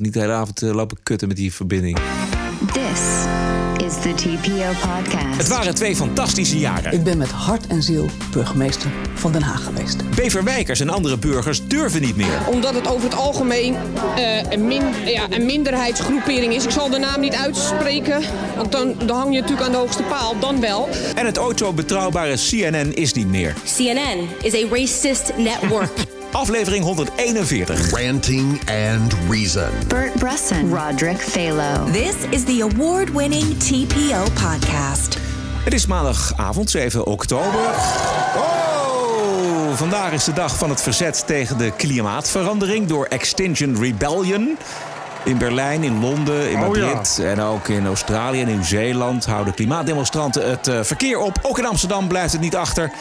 Niet de hele avond uh, lopen kutten met die verbinding. This is the TPO podcast. Het waren twee fantastische jaren. Ik ben met hart en ziel burgemeester van Den Haag geweest. Beverwijkers en andere burgers durven niet meer. Omdat het over het algemeen uh, een, min, ja, een minderheidsgroepering is. Ik zal de naam niet uitspreken, want dan, dan hang je natuurlijk aan de hoogste paal. Dan wel. En het ooit zo betrouwbare CNN is niet meer. CNN is a racist network. Aflevering 141. Ranting and Reason. Bert Bresson. Roderick Phalo. This is the award-winning TPO podcast. Het is maandagavond, 7 oktober. Oh, vandaag is de dag van het verzet tegen de klimaatverandering door Extinction Rebellion. In Berlijn, in Londen, in Madrid oh ja. en ook in Australië en Nieuw-Zeeland houden klimaatdemonstranten het uh, verkeer op. Ook in Amsterdam blijft het niet achter.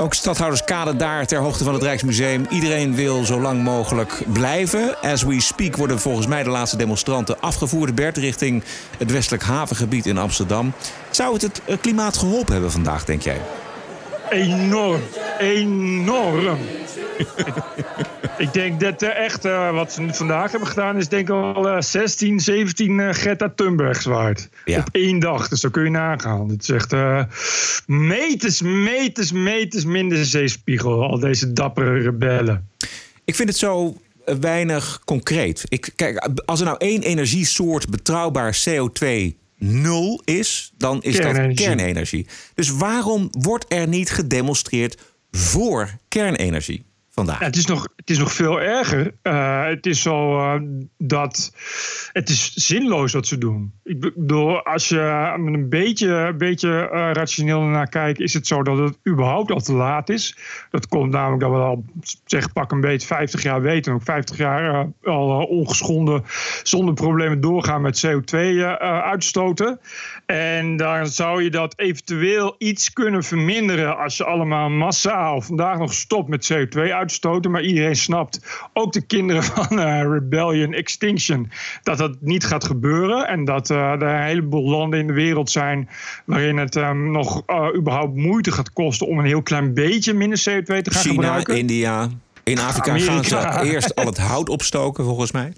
Ook stadhouderskade daar ter hoogte van het Rijksmuseum. Iedereen wil zo lang mogelijk blijven. As we speak worden volgens mij de laatste demonstranten afgevoerd. Bert richting het westelijk havengebied in Amsterdam. Zou het het klimaat geholpen hebben vandaag, denk jij? Enorm. Enorm. ik denk dat echt uh, wat ze vandaag hebben gedaan... is denk ik al uh, 16, 17 uh, Greta Thunbergs waard. Ja. Op één dag. Dus zo kun je nagaan. Het is echt uh, meters, meters, meters minder zeespiegel. Al deze dappere rebellen. Ik vind het zo weinig concreet. Ik, kijk, als er nou één energiesoort betrouwbaar CO2 nul is, dan is Kernenergie. dat kernenergie. Dus waarom wordt er niet gedemonstreerd voor kernenergie Ja, het, is nog, het is nog veel erger. Uh, het is zo uh, dat het is zinloos wat ze doen. Ik als je een beetje, beetje uh, rationeel naar kijkt, is het zo dat het überhaupt al te laat is. Dat komt namelijk dat we al, zeg pak een beetje 50 jaar weten, ook 50 jaar al ongeschonden, zonder problemen doorgaan met CO2 uitstoten. En dan zou je dat eventueel iets kunnen verminderen als je allemaal massaal vandaag nog stopt met CO2 uitstoten. Maar iedereen snapt, ook de kinderen van uh, Rebellion Extinction, dat dat niet gaat gebeuren. En dat uh, er een heleboel landen in de wereld zijn waarin het um, nog uh, überhaupt moeite gaat kosten om een heel klein beetje minder CO2 te gaan China, gebruiken. India. In Afrika Amerika. gaan ze eerst al het hout opstoken, volgens mij.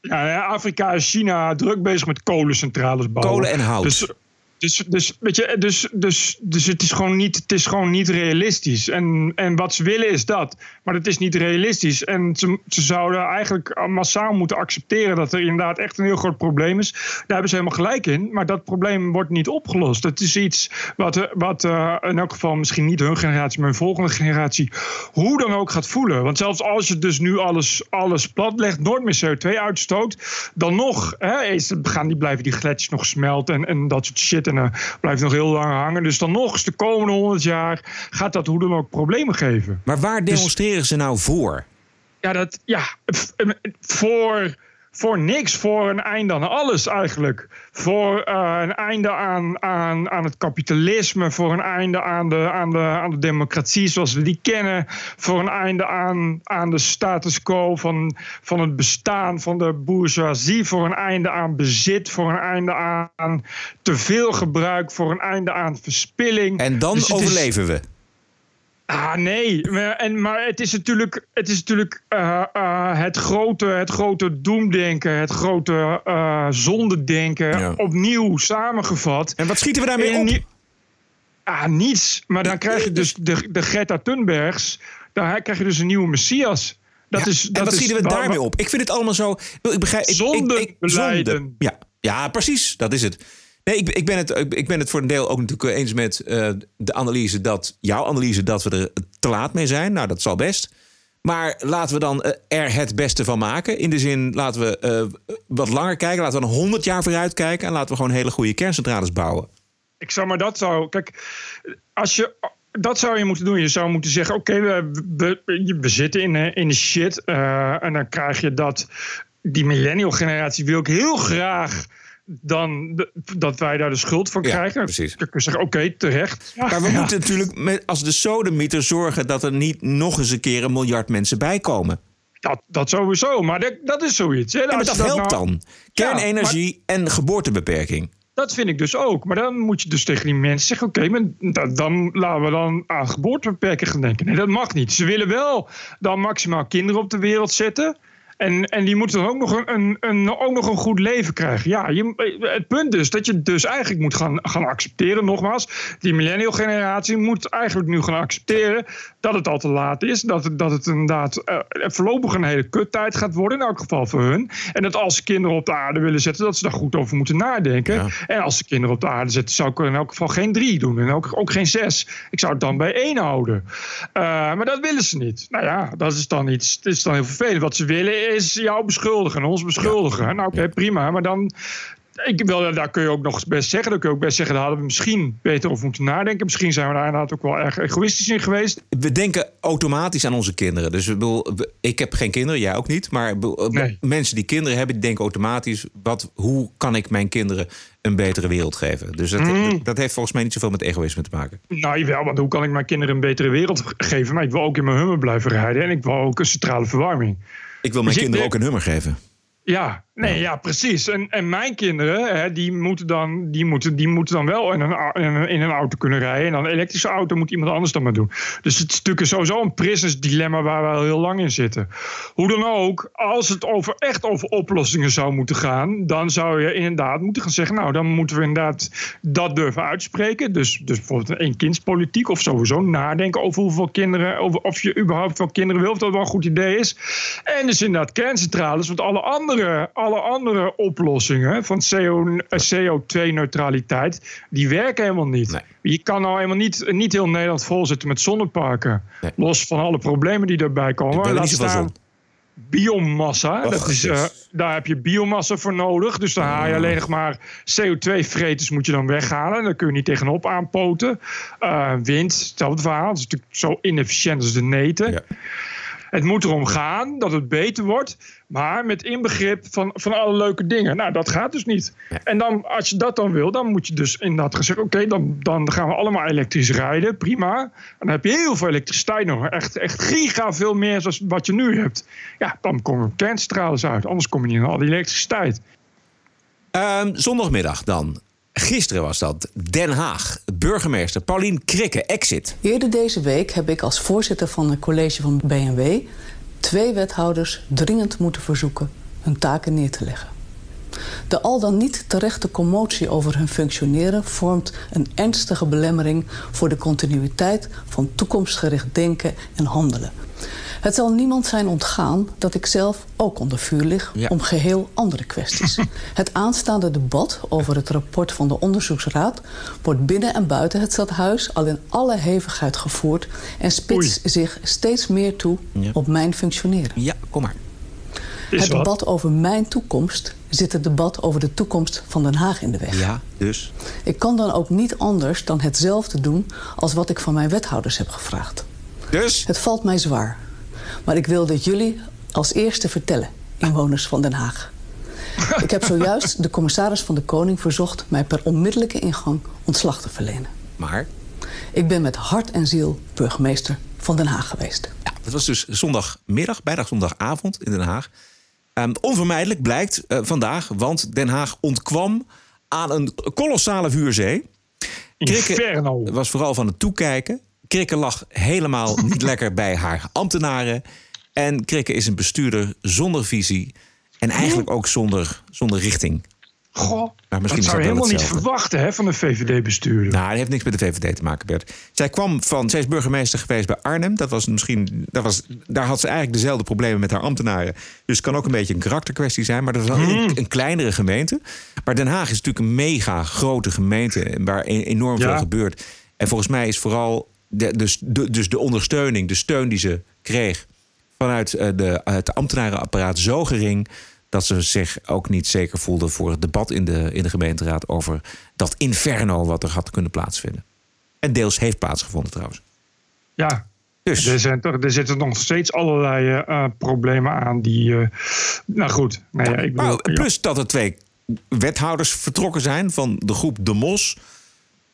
Ja, Afrika en China druk bezig met kolencentrales bouwen. Kolen en hout. Dus, dus, dus, weet je, dus, dus, dus het, is gewoon niet, het is gewoon niet realistisch. En, en wat ze willen is dat. Maar het is niet realistisch. En ze, ze zouden eigenlijk massaal moeten accepteren dat er inderdaad echt een heel groot probleem is. Daar hebben ze helemaal gelijk in. Maar dat probleem wordt niet opgelost. Het is iets wat, wat uh, in elk geval misschien niet hun generatie, maar hun volgende generatie hoe dan ook gaat voelen. Want zelfs als je dus nu alles, alles platlegt, nooit meer CO2 uitstoot, dan nog hè, is, gaan die, blijven die gletsjers nog smelten en, en dat soort shit. En uh, blijft nog heel lang hangen. Dus dan nog eens de komende 100 jaar gaat dat hoe dan ook problemen geven. Maar waar demonstreren dus, ze nou voor? Ja, dat, ja voor, voor niks. Voor een einde aan alles eigenlijk. Voor uh, een einde aan, aan, aan het kapitalisme. Voor een einde aan de, aan, de, aan de democratie zoals we die kennen. Voor een einde aan, aan de status quo van, van het bestaan van de bourgeoisie. Voor een einde aan bezit. Voor een einde aan te veel gebruik. Voor een einde aan verspilling. En dan Dus is- overleven we. Ah, nee. Maar, en, maar het is natuurlijk, het, is natuurlijk uh, uh, het, grote, het grote doemdenken, het grote uh, zondedenken, Ja. opnieuw samengevat. En wat schieten we daarmee In op? Ah, niets. Maar dan krijg je dus de, de Greta Thunbergs, dan krijg je dus een nieuwe Messias. Dat Ja, is, en dat wat is schieten we waar- daarmee op? Ik vind het allemaal zo. Ik begrijp. Ik, zonde. Ja, ja, precies. Dat is het. Nee, ik, ik, ben het, ik ben het voor een deel ook natuurlijk eens met eh, de analyse dat, jouw analyse, dat we er te laat mee zijn. Nou, dat zal best. Maar laten we dan eh, er het beste van maken. In de zin, laten we eh, wat langer kijken. Laten we een 100 jaar vooruit kijken. En laten we gewoon hele goede kerncentrales bouwen. Ik zou maar dat zou. Kijk, als je. Dat zou je moeten doen. Je zou moeten zeggen: oké, we, we, zitten in, de shit. en dan krijg je dat. Die millennial generatie wil ik heel graag. Dan de- dat wij daar de schuld van Ja, krijgen. precies. Dan kun je zeggen: oké, terecht. Ja, Maar we ja. moeten natuurlijk met, als de sodemieter zorgen dat er niet nog eens een keer een miljard mensen bij komen. Dat, dat sowieso. Maar dat, dat is zoiets. Hè. Ja, maar dat helpt nou- dan. Ja, Kernenergie en geboortebeperking. Dat vind ik dus ook. Maar dan moet je dus tegen die mensen zeggen: oké, maar dan, dan laten we dan aan geboortebeperking gaan denken. Nee, dat mag niet. Ze willen wel dan maximaal kinderen op de wereld zetten. En, en die moeten dan ook nog een, een, een, ook nog een goed leven krijgen. Ja, je, het punt is dat je dus eigenlijk moet gaan, gaan accepteren, nogmaals. Die millennial generatie moet eigenlijk nu gaan accepteren dat het al te laat is. Dat, het, dat het inderdaad uh, voorlopig een hele kuttijd gaat worden, in elk geval voor hun. En dat als ze kinderen op de aarde willen zetten, dat ze daar goed over moeten nadenken. En als ze kinderen op de aarde zetten, zou ik in elk geval geen drie doen. En ook, ook geen zes. Ik zou het dan bij één houden. Uh, maar dat willen ze niet. Nou ja, dat is dan iets. Het is dan heel vervelend. Wat ze willen is jou beschuldigen, ons beschuldigen. Nou, oké, prima. Maar dan, ik wil, daar kun je ook nog best zeggen. Dan kun je ook best zeggen, daar hadden we misschien beter over moeten nadenken. Misschien zijn we daar inderdaad ook wel erg egoïstisch in geweest. We denken automatisch aan onze kinderen. Dus ik, bedoel, ik heb geen kinderen, jij ook niet. Maar mensen die kinderen hebben, die denken automatisch: wat, hoe kan ik mijn kinderen een betere wereld geven? Dus dat, mm. dat heeft volgens mij niet zoveel met egoïsme te maken. Nou, jawel, want hoe kan ik mijn kinderen een betere wereld geven? Maar ik wil ook in mijn hummer blijven rijden en ik wil ook een centrale verwarming. Ik wil mijn dus kinderen ook een hummer geven. Ja, nee, ja, precies. En, en mijn kinderen, hè, die, moeten dan, die, moeten, die moeten dan wel in een, in een auto kunnen rijden. En dan een elektrische auto moet iemand anders dan maar doen. Dus het is natuurlijk sowieso een prisons dilemma waar we al heel lang in zitten. Hoe dan ook, als het over, echt over oplossingen zou moeten gaan, dan zou je inderdaad moeten gaan zeggen, nou, dan moeten we inderdaad dat durven uitspreken. Dus, dus bijvoorbeeld een kindspolitiek of sowieso nadenken over hoeveel kinderen, over of je überhaupt wel kinderen wil, of dat wel een goed idee is. En dus inderdaad kerncentrales, want alle andere, alle andere oplossingen van CO2-neutraliteit, eh, die werken helemaal niet. Je kan nou helemaal niet, niet heel Nederland volzetten met zonneparken. Los van alle problemen die erbij komen. Laat staan biomassa. dat is, uh, daar heb je biomassa voor nodig. Dus dan haal je alleen nog maar CO2-vreters moet je dan weghalen. Daar kun je niet tegenop aanpoten. Uh, wind, hetzelfde verhaal. Dat is natuurlijk zo inefficiënt als de neten. Ja. Het moet erom gaan dat het beter wordt, maar met inbegrip van, van alle leuke dingen. Nou, dat gaat dus niet. En dan, als je dat dan wil, dan moet je dus inderdaad gaan zeggen: oké, dan, dan gaan we allemaal elektrisch rijden. Prima. En dan heb je heel veel elektriciteit nog. Echt, echt giga veel meer dan wat je nu hebt. Ja, dan komen kerncentrales uit. Anders kom je niet in al die elektriciteit. Um, zondagmiddag dan. Gisteren was dat. Den Haag. Burgemeester Paulien Krikke, exit. Eerder deze week heb ik als voorzitter van het college van BNW... twee wethouders dringend moeten verzoeken hun taken neer te leggen. De al dan niet terechte commotie over hun functioneren vormt een ernstige belemmering voor de continuïteit van toekomstgericht denken en handelen. Het zal niemand zijn ontgaan dat ik zelf ook onder vuur lig om geheel andere kwesties. het aanstaande debat over het rapport van de onderzoeksraad wordt binnen en buiten het stadhuis al in alle hevigheid gevoerd en spitst zich steeds meer toe op mijn functioneren. Ja, kom maar. het debat over mijn toekomst zit het debat over de toekomst van Den Haag in de weg. Ja, dus? Ik kan dan ook niet anders dan hetzelfde doen als wat ik van mijn wethouders heb gevraagd. Dus? Het valt mij zwaar. Maar ik wil dit jullie als eerste vertellen, inwoners van Den Haag. Ik heb zojuist de commissaris van de Koning verzocht mij per onmiddellijke ingang ontslag te verlenen. Maar? Ik ben met hart en ziel burgemeester van Den Haag geweest. Ja, dat was dus zondagmiddag, bijna zondagavond in Den Haag. Um, onvermijdelijk blijkt uh, vandaag, want Den Haag ontkwam aan een kolossale vuurzee. Inferno. was vooral van het toekijken. Krikke lag helemaal niet lekker bij haar ambtenaren. En Krikke is een bestuurder zonder visie. En eigenlijk ook zonder, zonder richting. Goh, nou, misschien dat zou je helemaal niet verwachten hè, van een VVD-bestuurder. Nou, dat heeft niks met de VVD te maken, Bert. Zij kwam van, zij is burgemeester geweest bij Arnhem. Dat was misschien, dat was, daar had ze eigenlijk dezelfde problemen met haar ambtenaren. Dus het kan ook een beetje een karakterkwestie zijn. Maar dat is wel een, hmm. een, kleinere gemeente. Maar Den Haag is natuurlijk een mega grote gemeente waar e-, enorm veel gebeurt. En volgens mij is vooral de, dus, de, dus de ondersteuning, de steun die ze kreeg vanuit uh, de, het ambtenarenapparaat zo gering dat ze zich ook niet zeker voelden voor het debat in de, in de gemeenteraad over dat inferno wat er had kunnen plaatsvinden. En deels heeft plaatsgevonden trouwens. Ja, dus. Er, zijn toch, er zitten nog steeds allerlei uh, problemen aan die. Uh, nou goed. Ja, ik bedoel, plus dat er twee wethouders vertrokken zijn van de groep De Mos.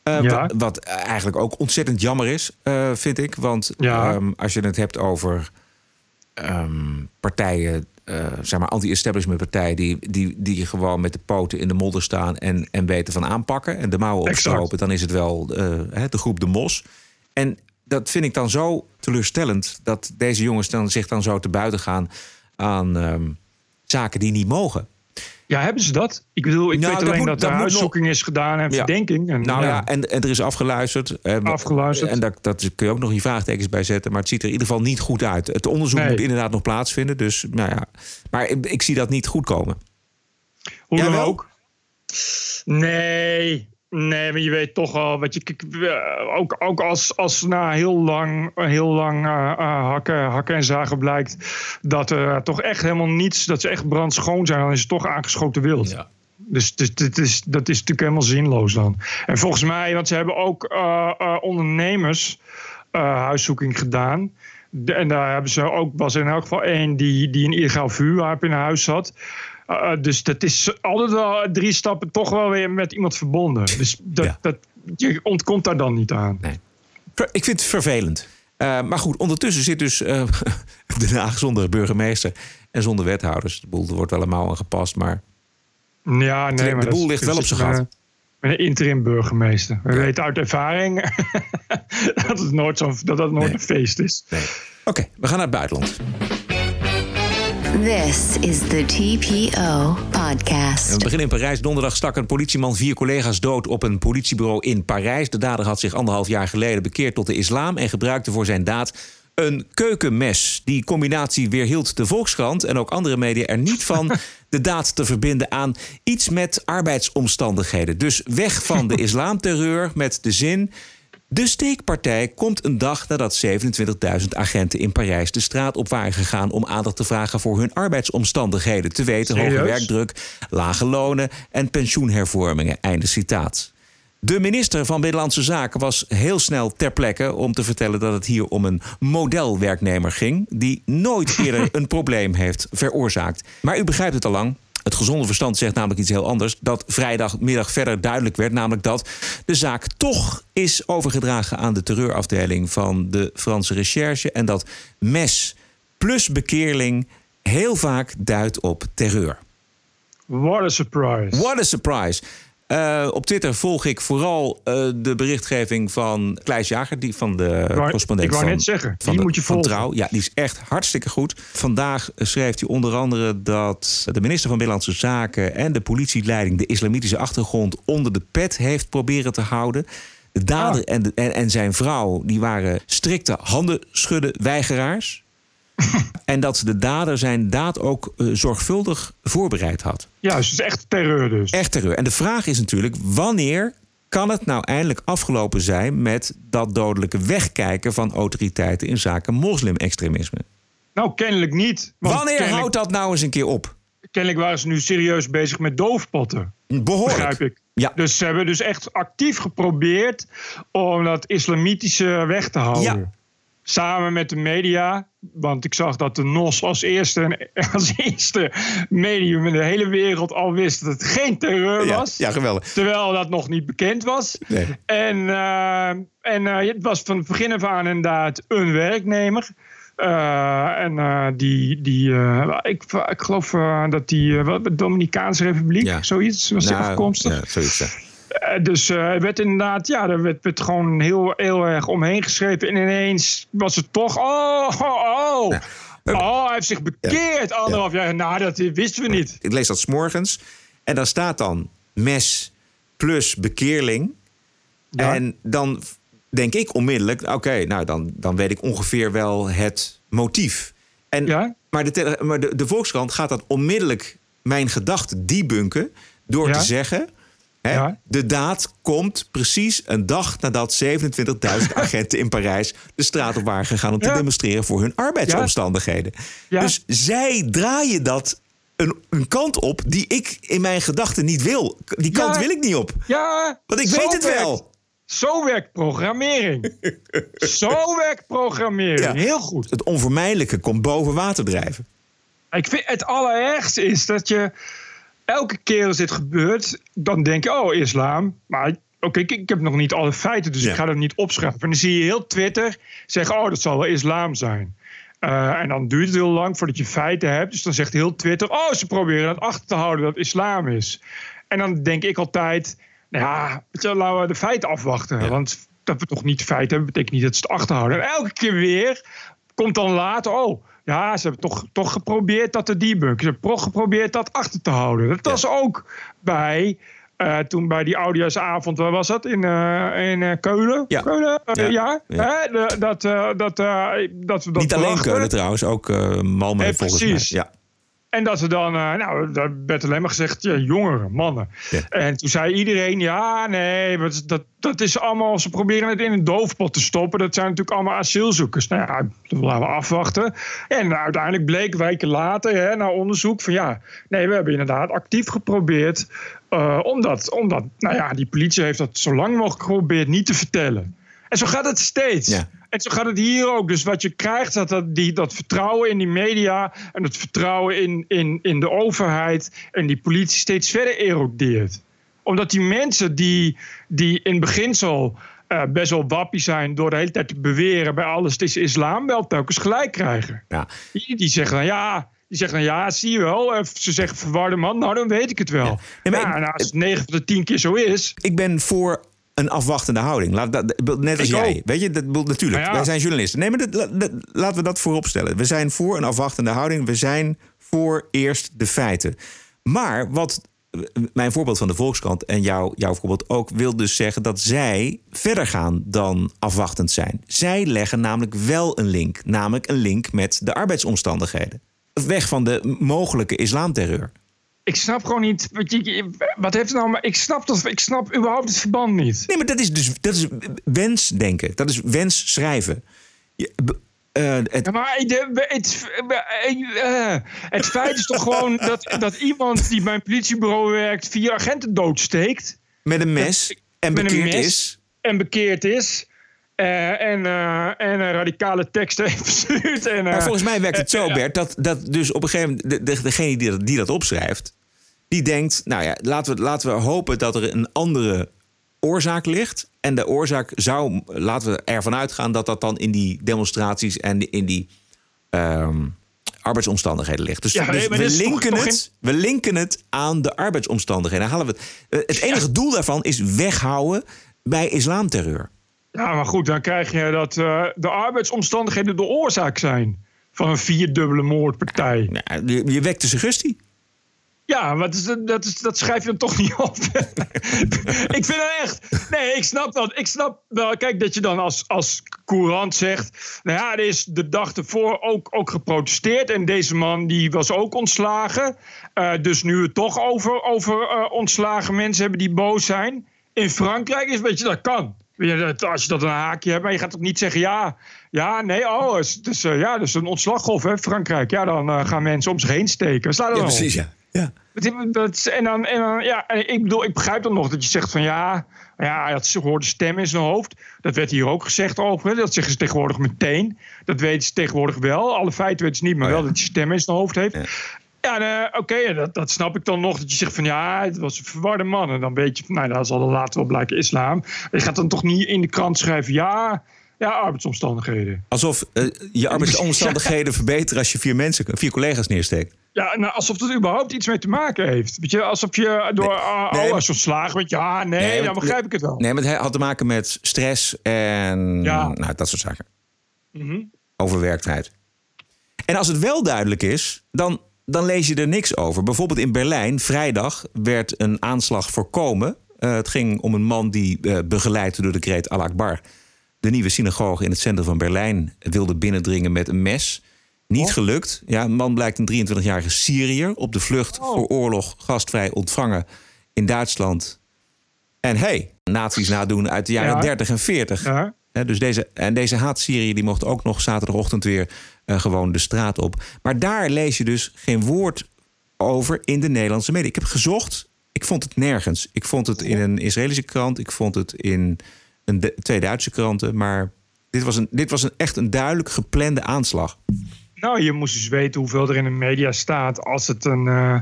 Uh, wat, eigenlijk ook ontzettend jammer is, uh, vind ik. Want ja. um, als je het hebt over um, partijen, uh, zeg maar anti-establishment partijen, die, die, die gewoon met de poten in de modder staan en, en weten van aanpakken en de mouwen opstropen, dan is het wel de groep De Mos. En dat vind ik dan zo teleurstellend dat deze jongens dan zich dan zo te buiten gaan aan ehm, zaken die niet mogen. Ja, hebben ze dat? Ik bedoel, ik Nou, weet dat alleen moet- dat, er moet huiszoeking is gedaan en Ja. verdenking. En, Nou ja, ja. en, en er is afgeluisterd. Eh, Afgeluisterd. En dat, dat kun je ook nog je vraagtekens bij zetten. Maar het ziet er in ieder geval niet goed uit. Het onderzoek Nee. moet inderdaad nog plaatsvinden. Dus, nou ja. Maar ik, ik zie dat niet goed komen. Hoe dan Jawel? ook. Nee, nee, maar je weet toch al wat je. Ook, ook als, als na heel lang, heel lang eh, eh, hakken, hakken en zagen blijkt dat er toch echt helemaal niets, dat ze echt brandschoon zijn, dan is het toch aangeschoten wild. Dus, dus dit is, dat is natuurlijk helemaal zinloos dan. En volgens mij, want ze hebben ook eh, ondernemers huiszoeking gedaan. De- en daar hebben ze ook, was er in elk geval één die, die een illegaal vuurwapen in huis had. Uh, dus dat is altijd wel drie stappen toch wel weer met iemand verbonden. Dus dat, Ja. dat, je ontkomt daar dan niet aan. Ver- Ik vind het vervelend. Eh, maar goed, ondertussen zit dus eh Den Haag zonder burgemeester en zonder wethouders. De boel er wordt wel mouw aan gepast, maar Ja, nee, de maar dat boel ligt wel op zijn gat. Met, een interim burgemeester. We Ja. weten uit ervaring dat het nooit, zo, dat dat nooit Nee. een feest is. nee. Oké, we gaan naar het buitenland. This is the TPO We podcast. beginnen in Parijs. Donderdag stak een politieman vier collega's dood op een politiebureau in Parijs. De dader had zich anderhalf jaar geleden bekeerd tot de islam en gebruikte voor zijn daad een keukenmes. Die combinatie weerhield de Volkskrant en ook andere media er niet van de daad te verbinden aan iets met arbeidsomstandigheden. Dus weg van de islamterreur met de zin. De steekpartij komt een dag nadat 27.000 agenten in Parijs de straat op waren gegaan om aandacht te vragen voor hun arbeidsomstandigheden. Te weten hoge werkdruk, lage lonen en pensioenhervormingen. Einde citaat. De minister van Binnenlandse Zaken was heel snel ter plekke om te vertellen dat het hier om een modelwerknemer ging, die nooit eerder een probleem heeft veroorzaakt. Maar u begrijpt het al lang. Het gezonde verstand zegt namelijk iets heel anders. Dat vrijdagmiddag verder duidelijk werd, namelijk dat de zaak toch is overgedragen aan de terreurafdeling van de Franse recherche. En dat mes plus bekeerling heel vaak duidt op terreur. What a surprise. What a surprise. Eh, op Twitter volg ik vooral eh, de berichtgeving van Kleis Jager, die van de correspondent ik wou van, net zeggen, van, die de- moet je volgen. Trouw. Ja, die is echt hartstikke goed. Vandaag eh, schreef hij onder andere dat de minister van Binnenlandse Zaken en de politieleiding de islamitische achtergrond onder de pet heeft proberen te houden. De dader Ah. en, de- en, en zijn vrouw die waren strikte handen schudden weigeraars. en dat de dader zijn daad ook eh, zorgvuldig voorbereid had. Ja, dus het is echt terreur dus. Echt terreur. En de vraag is natuurlijk, wanneer kan het nou eindelijk afgelopen zijn met dat dodelijke wegkijken van autoriteiten in zaken moslimextremisme? Nou, kennelijk niet. Wanneer kennelijk, houdt dat nou eens een keer op? kennelijk waren ze nu serieus bezig met doofpotten. Behoorlijk. Begrijp ik. Ja. Dus ze hebben dus echt actief geprobeerd om dat islamitische weg te houden. Ja. Samen met de media. Want ik zag dat de NOS als eerste, als eerste medium in de hele wereld al wist dat het geen terreur Ja, was. ja, geweldig. Terwijl dat nog niet bekend was. Nee. En, eh, en eh, het was van het begin af aan inderdaad een werknemer. Eh, en die, die ik, ik geloof dat die, Dominicaanse Republiek, Ja. zoiets, was Nou, afkomstig. Ja, zoiets. Eh, dus er werd inderdaad, ja, daar werd, werd gewoon heel, heel erg omheen geschreven. En ineens was het toch, oh, oh, oh. Oh, hij heeft zich bekeerd anderhalf jaar. Nou, dat wisten we niet. Ik lees dat s'morgens. En dan staat dan mes plus bekeerling. Ja. En dan denk ik onmiddellijk, oké, nou dan, dan weet ik ongeveer wel het motief. En, Ja? Maar, de, maar de, de Volkskrant gaat dat onmiddellijk mijn gedachten debunken door Ja? te zeggen. Hè, Ja? De daad komt precies een dag nadat 27.000 agenten in Parijs de straat op waren gegaan om te Ja. demonstreren voor hun arbeidsomstandigheden. Ja. Dus zij draaien dat een, een kant op die ik in mijn gedachten niet wil. Die kant wil ik niet op. Ja, Want ik weet het werkt- wel. Zo werkt programmering. zo werkt programmering. Heel goed. Het onvermijdelijke komt boven water drijven. Ik vind het allerergste is dat je elke keer als dit gebeurt, dan denk je, oh, islam. Maar oké, ik, ik heb nog niet alle feiten, dus Ja. ik ga dat niet opschrijven. En dan zie je heel Twitter zeggen, oh, dat zal wel islam zijn. Eh, en dan duurt het heel lang voordat je feiten hebt. Dus dan zegt heel Twitter, oh, ze proberen dat achter te houden dat het islam is. En dan denk ik altijd, nou ja, je, laten we de feiten afwachten. Want dat we toch niet feiten hebben, betekent niet dat ze het achterhouden. En elke keer weer komt dan later, oh, ja, ze hebben toch, toch geprobeerd dat te debunken. Ze hebben toch geprobeerd dat achter te houden. Dat was ook bij uh, toen bij die Oudejaarsavond, waar was dat? In, uh, in uh, Keulen? Ja. Keulen? Ja. ja. Ja. Hè? Dat, dat, dat, dat Niet alleen. Keulen trouwens, ook eh Malmö volgens precies. mij. Ja. En dat ze dan, eh, nou, daar werd alleen maar gezegd, ja, jongeren, mannen. Ja. En toen zei iedereen, ja, nee, dat, dat is allemaal, ze proberen het in een doofpot te stoppen. Dat zijn natuurlijk allemaal asielzoekers. Nou ja, dat laten we afwachten. En uiteindelijk bleek weken later, hè, na onderzoek, van ja, nee, we hebben inderdaad actief geprobeerd. eh, omdat, omdat, nou ja, die politie heeft dat zo lang mogelijk geprobeerd niet te vertellen. En zo gaat het steeds. Ja. En zo gaat het hier ook. Dus wat je krijgt, dat, dat, die, dat vertrouwen in die media en het vertrouwen in, in, in de overheid en die politie steeds verder erodeert. Omdat die mensen die, die in beginsel eh, best wel wappie zijn door de hele tijd te beweren bij alles, het is islam, wel telkens gelijk krijgen. Ja. Die, die zeggen dan ja. Die zeggen dan ja, zie je wel. Eh, Ze zeggen verwarde man, nou dan weet ik het wel. Ja. Maar Ja, nou, als het 9 van de 10 keer zo is. Ik ben voor een afwachtende houding. Laat dat, net als Ik jij. ook. Weet je, dat, natuurlijk. Nou ja. Wij zijn journalisten. Nee, maar dat, la- dat- laten we dat voorop stellen. We zijn voor een afwachtende houding. We zijn voor eerst de feiten. Maar wat mijn voorbeeld van de Volkskrant en jouw, jouw voorbeeld ook wil dus zeggen dat zij verder gaan dan afwachtend zijn. Zij leggen namelijk wel een link, namelijk een link met de arbeidsomstandigheden. Weg van de mogelijke islamterreur. Ik snap gewoon niet. Wat, je, wat heeft het nou. Ik snap, dat, ik snap überhaupt het verband niet. Nee, maar dat is dus dat is wensdenken. Dat is wensschrijven. Je, b- eh, het, Ja, maar de- het, eh, het feit is toch gewoon dat, dat iemand die bij een politiebureau werkt. vier agenten doodsteekt. met een mes en met bekeerd mes. is. En bekeerd is. eh, en, en radicale tekst heeft verstuurd. En, Maar volgens mij werkt het zo. Bert, dat, dat dus op een gegeven moment de, de- degene die dat, die dat opschrijft, die denkt, nou ja, laten we, laten we hopen dat er een andere oorzaak ligt. En de oorzaak zou, laten we ervan uitgaan dat dat dan in die demonstraties en in die ehm, arbeidsomstandigheden ligt. Dus, Ja, dus nee, we, toch- linken toch het, we linken het aan de arbeidsomstandigheden. Dan halen we het, eh, het enige doel daarvan is weghouden bij islamterreur. Ja, maar goed, dan krijg je dat eh, de arbeidsomstandigheden de oorzaak zijn. van een vierdubbele moordpartij. Ja, je, je wekt de suggestie. Ja, wat is dat, dat, is, dat schrijf je dan toch niet op. ik vind het echt. Nee, ik snap dat. Ik snap wel. Kijk, dat je dan als, als courant zegt. Nou ja, er is de dag ervoor ook, ook geprotesteerd. En deze man die was ook ontslagen. Eh, dus nu we het toch over, over eh, ontslagen mensen hebben die boos zijn. In Frankrijk is, weet je, dat kan. Dat- Als je dat een haakje hebt, maar je gaat ook niet zeggen ja, ja, nee, oh, is, eh, ja, dat is een ontslaggolf, hè, Frankrijk. Ja, dan gaan mensen om zich heen steken. Er dan op. ja. Ja. Dat- dat- en dan, en dan, ja, ik bedoel, ik begrijp dan nog dat je zegt van ja, ja, hij had hoorde stem in zijn hoofd. Dat werd hier ook gezegd over. Dat zeggen ze tegenwoordig meteen. Dat weten ze tegenwoordig wel. Alle feiten weten ze niet, maar Oh ja. wel dat hij stem in zijn hoofd heeft. Ja. Eh, oké, dat, dat snap ik dan nog. Dat je zegt van ja, het was een verwarde man. En dan weet je, van, nou, dat zal later wel blijken islam. Je gaat dan toch niet in de krant schrijven, ja, ja, arbeidsomstandigheden. Alsof eh, je arbeidsomstandigheden verbeteren als je vier mensen, vier collega's neersteekt. Ja, nou, alsof dat überhaupt iets mee te maken heeft. Weet je, alsof je door ah, nee, oh, als je ontslagen bent, ja, nee, Nee, dan begrijp ik het wel. Nee, maar het had te maken met stress en Ja. nou, dat soort zaken. Mhm. Overwerktheid. En als het wel duidelijk is, dan, dan lees je er niks over. Bijvoorbeeld in Berlijn, vrijdag, werd een aanslag voorkomen. Eh, het ging om een man die, eh, begeleid door de kreet Al Akbar... de nieuwe synagoge in het centrum van Berlijn wilde binnendringen met een mes. Niet gelukt. Ja, een man blijkt een 23-jarige Syriër... op de vlucht voor oorlog gastvrij ontvangen in Duitsland. En hey, nazi's nadoen uit de jaren Ja. 30 en 40. Ja. Hè, dus deze, en deze haat-Syrië die mocht ook nog zaterdagochtend weer eh, gewoon de straat op. Maar daar lees je dus geen woord over in de Nederlandse media. Ik heb gezocht, ik vond het nergens. Ik vond het in een Israëlische krant, ik vond het in een de- twee Duitse kranten. Maar dit was, een, dit was een, echt een duidelijk geplande aanslag. Nou, je moest dus weten hoeveel er in de media staat als het een eh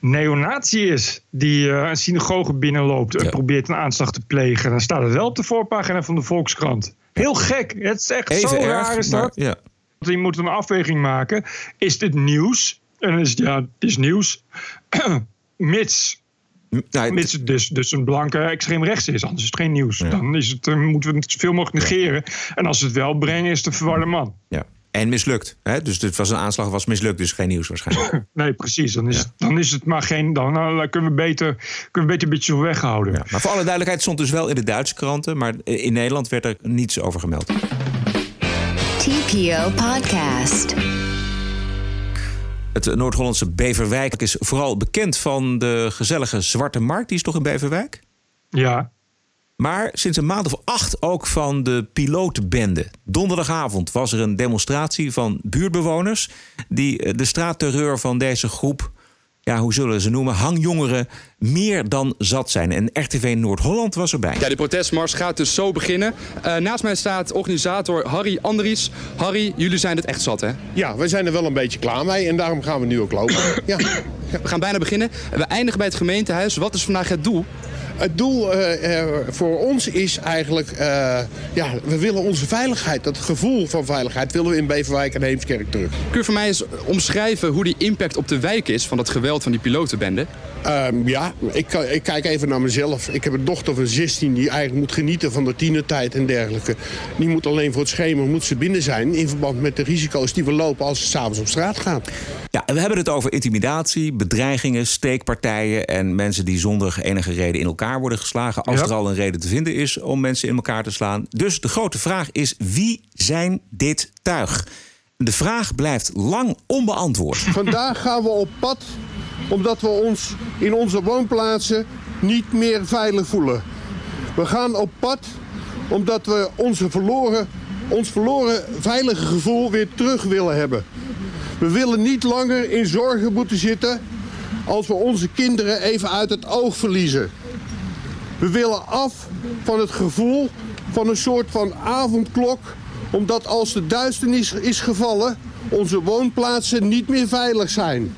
neonazi is die eh, een synagoge binnenloopt en Ja. probeert een aanslag te plegen. Dan staat het wel op de voorpagina van de Volkskrant. Heel gek. Het is echt Even zo erg, raar is maar dat. ja. Je moet een afweging maken. Is dit nieuws? En dan is het, ja, het is nieuws. Mits, Nou, mits het dus, dus een blanke extreemrechts is. Anders is het geen nieuws. Ja. Dan is het, eh, moeten we het zoveel mogelijk negeren. En als ze het wel brengen, is het een verwarde man. Ja. En mislukt. Hè? Dus het was een aanslag, was mislukt, dus geen nieuws waarschijnlijk. Nee, precies. Dan is, het, dan is het maar geen. Dan, dan kunnen, we beter, kunnen we beter een beetje weghouden. Ja, maar voor alle duidelijkheid stond dus wel in de Duitse kranten, maar in Nederland werd er niets over gemeld. TPO Podcast. Het Noord-Hollandse Beverwijk is vooral bekend van de gezellige Zwarte Markt. Die is toch in Beverwijk? Ja. Maar sinds een maand of acht ook van de pilotenbende. Donderdagavond was er een demonstratie van buurtbewoners... die de straatterreur van deze groep ja, hoe zullen ze noemen, hangjongeren meer dan zat zijn. En RTV Noord-Holland was erbij. Ja, de protestmars gaat dus zo beginnen. Uh, naast mij staat organisator Harry Andries. Harry, jullie zijn het echt zat, hè? Ja, we zijn er wel een beetje klaar mee en daarom gaan we nu ook lopen. ja. We gaan bijna beginnen. We eindigen bij het gemeentehuis. Wat is vandaag het doel? Het doel uh, voor ons is eigenlijk, uh, ja, we willen onze veiligheid, dat gevoel van veiligheid, willen we in Beverwijk en Heemskerk terug. Kun je voor mij eens omschrijven hoe die impact op de wijk is van dat geweld van die pilotenbende? Um, ja, ik, ik, kijk even naar mezelf. Ik heb een dochter van 16 die eigenlijk moet genieten van de tienertijd en dergelijke. Die moet alleen voor het schemer moet ze binnen zijn in verband met de risico's die we lopen als ze s'avonds op straat gaan. Ja, en we hebben het over intimidatie, bedreigingen, steekpartijen en mensen die zonder enige reden in elkaar worden geslagen. Als ja. er al een reden te vinden is om mensen in elkaar te slaan. Dus de grote vraag is: wie zijn dit tuig? De vraag blijft lang onbeantwoord. Vandaag gaan we op pad omdat we ons in onze woonplaatsen niet meer veilig voelen. We gaan op pad omdat we onze verloren, ons verloren veilige gevoel weer terug willen hebben. We willen niet langer in zorgen moeten zitten als we onze kinderen even uit het oog verliezen. We willen af van het gevoel van een soort van avondklok, omdat als de duisternis is gevallen, onze woonplaatsen niet meer veilig zijn.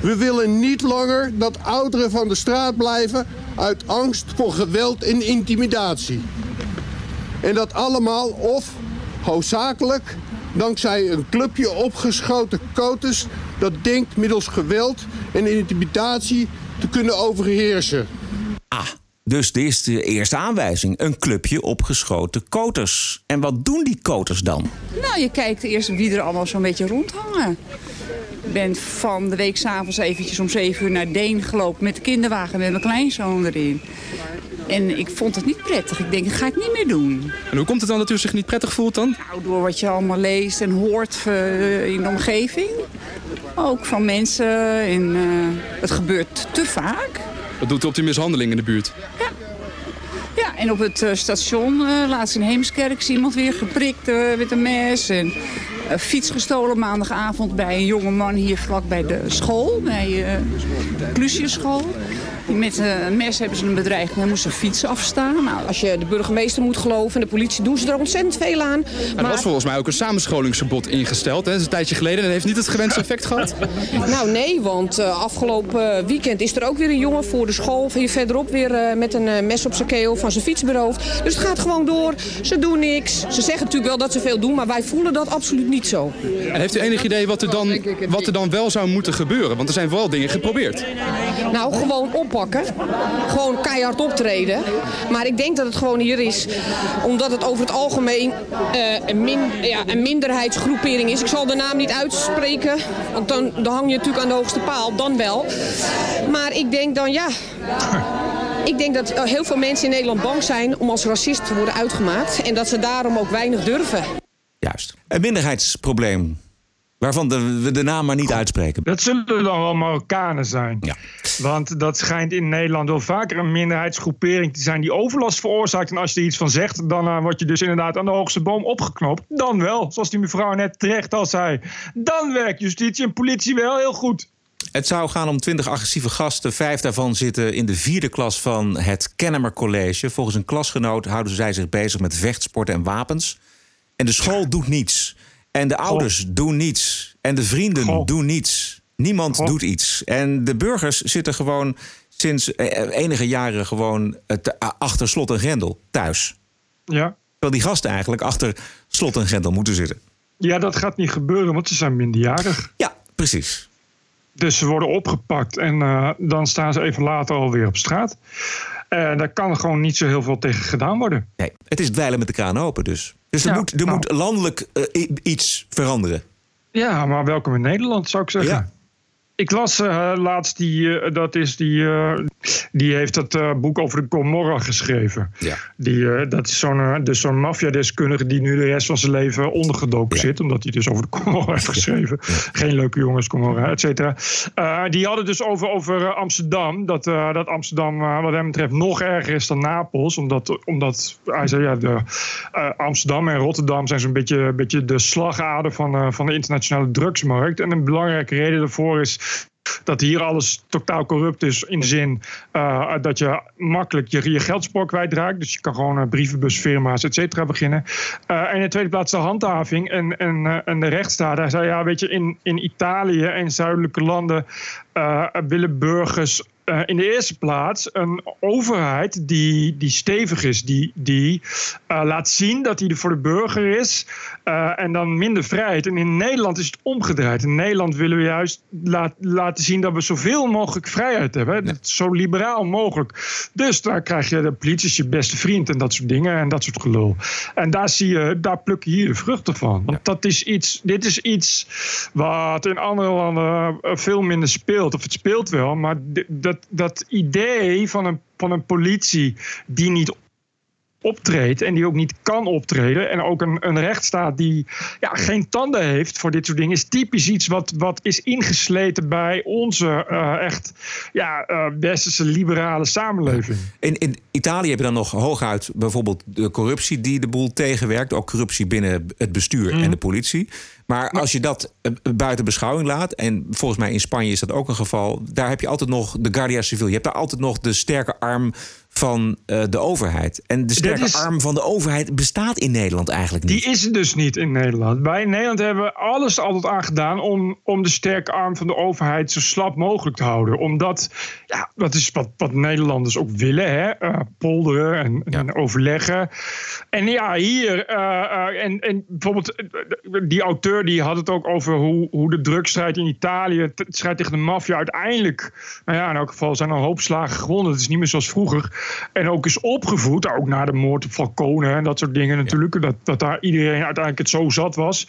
We willen niet langer dat ouderen van de straat blijven uit angst voor geweld en intimidatie. En dat allemaal of hoofdzakelijk dankzij een clubje opgeschoten koters dat denkt middels geweld en intimidatie te kunnen overheersen. Ah, dus dit is de eerste aanwijzing. Een clubje opgeschoten koters. En wat doen die koters dan? Nou, je kijkt eerst wie er allemaal zo'n beetje rondhangen. Ik ben van de week s'avonds eventjes om 7 uur naar Deen gelopen met de kinderwagen met mijn kleinzoon erin. En ik vond het niet prettig. Ik denk, dat ga ik niet meer doen. En hoe komt het dan dat u zich niet prettig voelt dan? Nou, door wat je allemaal leest en hoort uh, in de omgeving. Ook van mensen. En, uh, het gebeurt te vaak. Wat doet u op die mishandeling in de buurt? Ja. Ja, en op het uh, station, laatst in Heemskerk, is iemand weer geprikt met een mes. En fiets gestolen maandagavond bij een jonge man hier vlak bij de school, bij Clusiusschool. Met een mes hebben ze een bedreiging en moesten fietsen afstaan. Nou, als je de burgemeester moet geloven en de politie doen ze er ontzettend veel aan. Maar... Er was volgens mij ook een samenscholingsverbod ingesteld. Hè? Dat is een tijdje geleden en dat heeft niet het gewenste effect gehad. Nou nee, want uh, afgelopen weekend is er ook weer een jongen voor de school hier verderop weer uh, met een uh, mes op zijn keel van zijn fiets beroofd. Dus het gaat gewoon door. Ze doen niks. Ze zeggen natuurlijk wel dat ze veel doen, maar wij voelen dat absoluut niet zo. En heeft u enig idee wat er dan, wat er dan wel zou moeten gebeuren? Want er zijn vooral dingen geprobeerd. Nou, gewoon Gewoon keihard optreden. Maar ik denk dat het gewoon hier is omdat het over het algemeen uh, een, min, ja, een minderheidsgroepering is. Ik zal de naam niet uitspreken, want dan, dan hang je natuurlijk aan de hoogste paal. Dan wel. Maar ik denk dan ja... Ik denk dat heel veel mensen in Nederland bang zijn om als racist te worden uitgemaakt. En dat ze daarom ook weinig durven. Juist. Een minderheidsprobleem Waarvan de, we de naam maar niet uitspreken. Dat zullen dan wel Marokkanen zijn. Ja. Want dat schijnt in Nederland wel vaker een minderheidsgroepering te zijn die overlast veroorzaakt. En als je er iets van zegt, dan uh, word je dus inderdaad aan de hoogste boom opgeknopt. Dan wel, zoals die mevrouw net terecht al zei. Dan werkt justitie en politie wel heel goed. Het zou gaan om twintig agressieve gasten. Vijf daarvan zitten in de vierde klas van het Kennemer College. Volgens een klasgenoot houden zij zich bezig met vechtsporten en wapens. En de school doet niets. En de ouders doen niets. En de vrienden doen niets. Niemand doet iets. En de burgers zitten gewoon sinds enige jaren gewoon achter slot en grendel thuis. Ja. Terwijl die gasten eigenlijk achter slot en grendel moeten zitten. Ja, dat gaat niet gebeuren, want ze zijn minderjarig. Ja, precies. Dus ze worden opgepakt en uh, dan staan ze even later alweer op straat. En uh, daar kan gewoon niet zo heel veel tegen gedaan worden. Nee, het is dweilen met de kraan open dus. Dus er, Ja, moet, er nou. moet landelijk eh, iets veranderen. Ja, maar welkom in Nederland, zou ik zeggen. Ja. Ik las eh, laatst die, eh, dat is die, eh, die heeft dat boek over de Gomorra geschreven. Ja. Die, dat is zo'n dus zo'n maffiadeskundige die nu de rest van zijn leven ondergedoken Ja. zit. Omdat hij dus over de Gomorra heeft geschreven. Geen leuke jongens, Gomorra, et cetera. Die hadden dus over, over Amsterdam. Dat, dat Amsterdam wat hem betreft nog erger is dan Napels. Omdat, omdat hij zei, ja, de, Amsterdam en Rotterdam zijn zo'n beetje, beetje de slagader van, van de internationale drugsmarkt. En een belangrijke reden daarvoor is dat hier alles totaal corrupt is. In de zin eh, dat je makkelijk je, je geldspoor kwijtraakt. Dus je kan gewoon eh, brievenbusfirma's, et cetera, beginnen. Eh, en in de tweede plaats de handhaving en, en, eh, en de rechtsstaat. Hij zei, ja, weet je, in, in Italië en zuidelijke landen willen burgers eh, in de eerste plaats een overheid die, die stevig is, die, die eh, laat zien dat hij er voor de burger is eh, en dan minder vrijheid. En in Nederland is het omgedraaid. In Nederland willen we juist laat, laten zien dat we zoveel mogelijk vrijheid hebben. Dat Zo liberaal mogelijk. Dus daar krijg je de politie is je beste vriend en dat soort dingen en dat soort gelul. En daar zie je, daar pluk je hier de vruchten van. Want dat is iets, dit is iets wat in andere landen veel minder speelt. Of het speelt wel, maar di- dat, dat idee van een, van een politie die niet optreedt en die ook niet kan optreden. En ook een, een rechtsstaat die ja, geen tanden heeft voor dit soort dingen, is typisch iets wat, wat is ingesleten bij onze eh, echt ja, eh, westerse liberale samenleving. In, in Italië heb je dan nog hooguit bijvoorbeeld de corruptie die de boel tegenwerkt. Ook corruptie binnen het bestuur Mhm. en de politie. Maar als je dat eh, buiten beschouwing laat, en volgens mij in Spanje is dat ook een geval, daar heb je altijd nog de Guardia Civil. Je hebt daar altijd nog de sterke arm van eh, de overheid. En de sterke is- arm van de overheid bestaat in Nederland eigenlijk niet. Die is er dus niet in Nederland. Wij in Nederland hebben alles altijd aan gedaan om, om de sterke arm van de overheid zo slap mogelijk te houden. Omdat, ja, dat is wat, wat Nederlanders ook willen, hè? eh, polderen en, en overleggen. En ja, hier, eh, en, en bijvoorbeeld die auteur die had het ook over hoe, hoe de drugsstrijd in Italië, de strijd tegen de maffia, uiteindelijk, nou ja, in elk geval zijn er een hoop slagen gewonnen. Het is niet meer zoals vroeger. En ook is opgevoed, ook na de moord op Falcone en dat soort dingen natuurlijk, dat, dat daar iedereen uiteindelijk het zo zat was.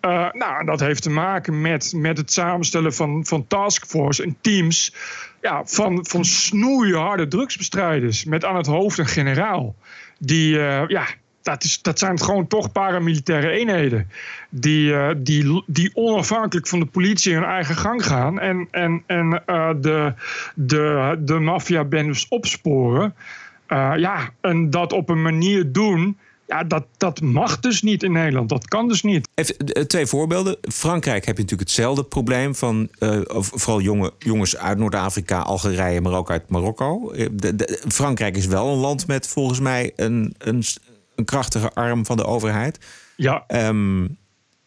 Eh, nou, dat heeft te maken met, met het samenstellen van, van taskforce en teams ja, van, van snoeiharde drugsbestrijders met aan het hoofd een generaal. Die, eh, ja, dat, dat zijn gewoon toch paramilitaire eenheden. Die, eh, die, die onafhankelijk van de politie hun eigen gang gaan. En, en, en eh, de, de, de maffiabendes opsporen. Eh, ja, en dat op een manier doen. Ja, dat, dat mag dus niet in Nederland. Dat kan dus niet. Even twee voorbeelden. Frankrijk heb je natuurlijk hetzelfde probleem van vooral jonge, jongens uit Noord-Afrika, Algerije, maar ook uit Marokko. De- Frankrijk is wel een land met volgens mij een, een, een krachtige arm van de overheid. Ja. Ehm,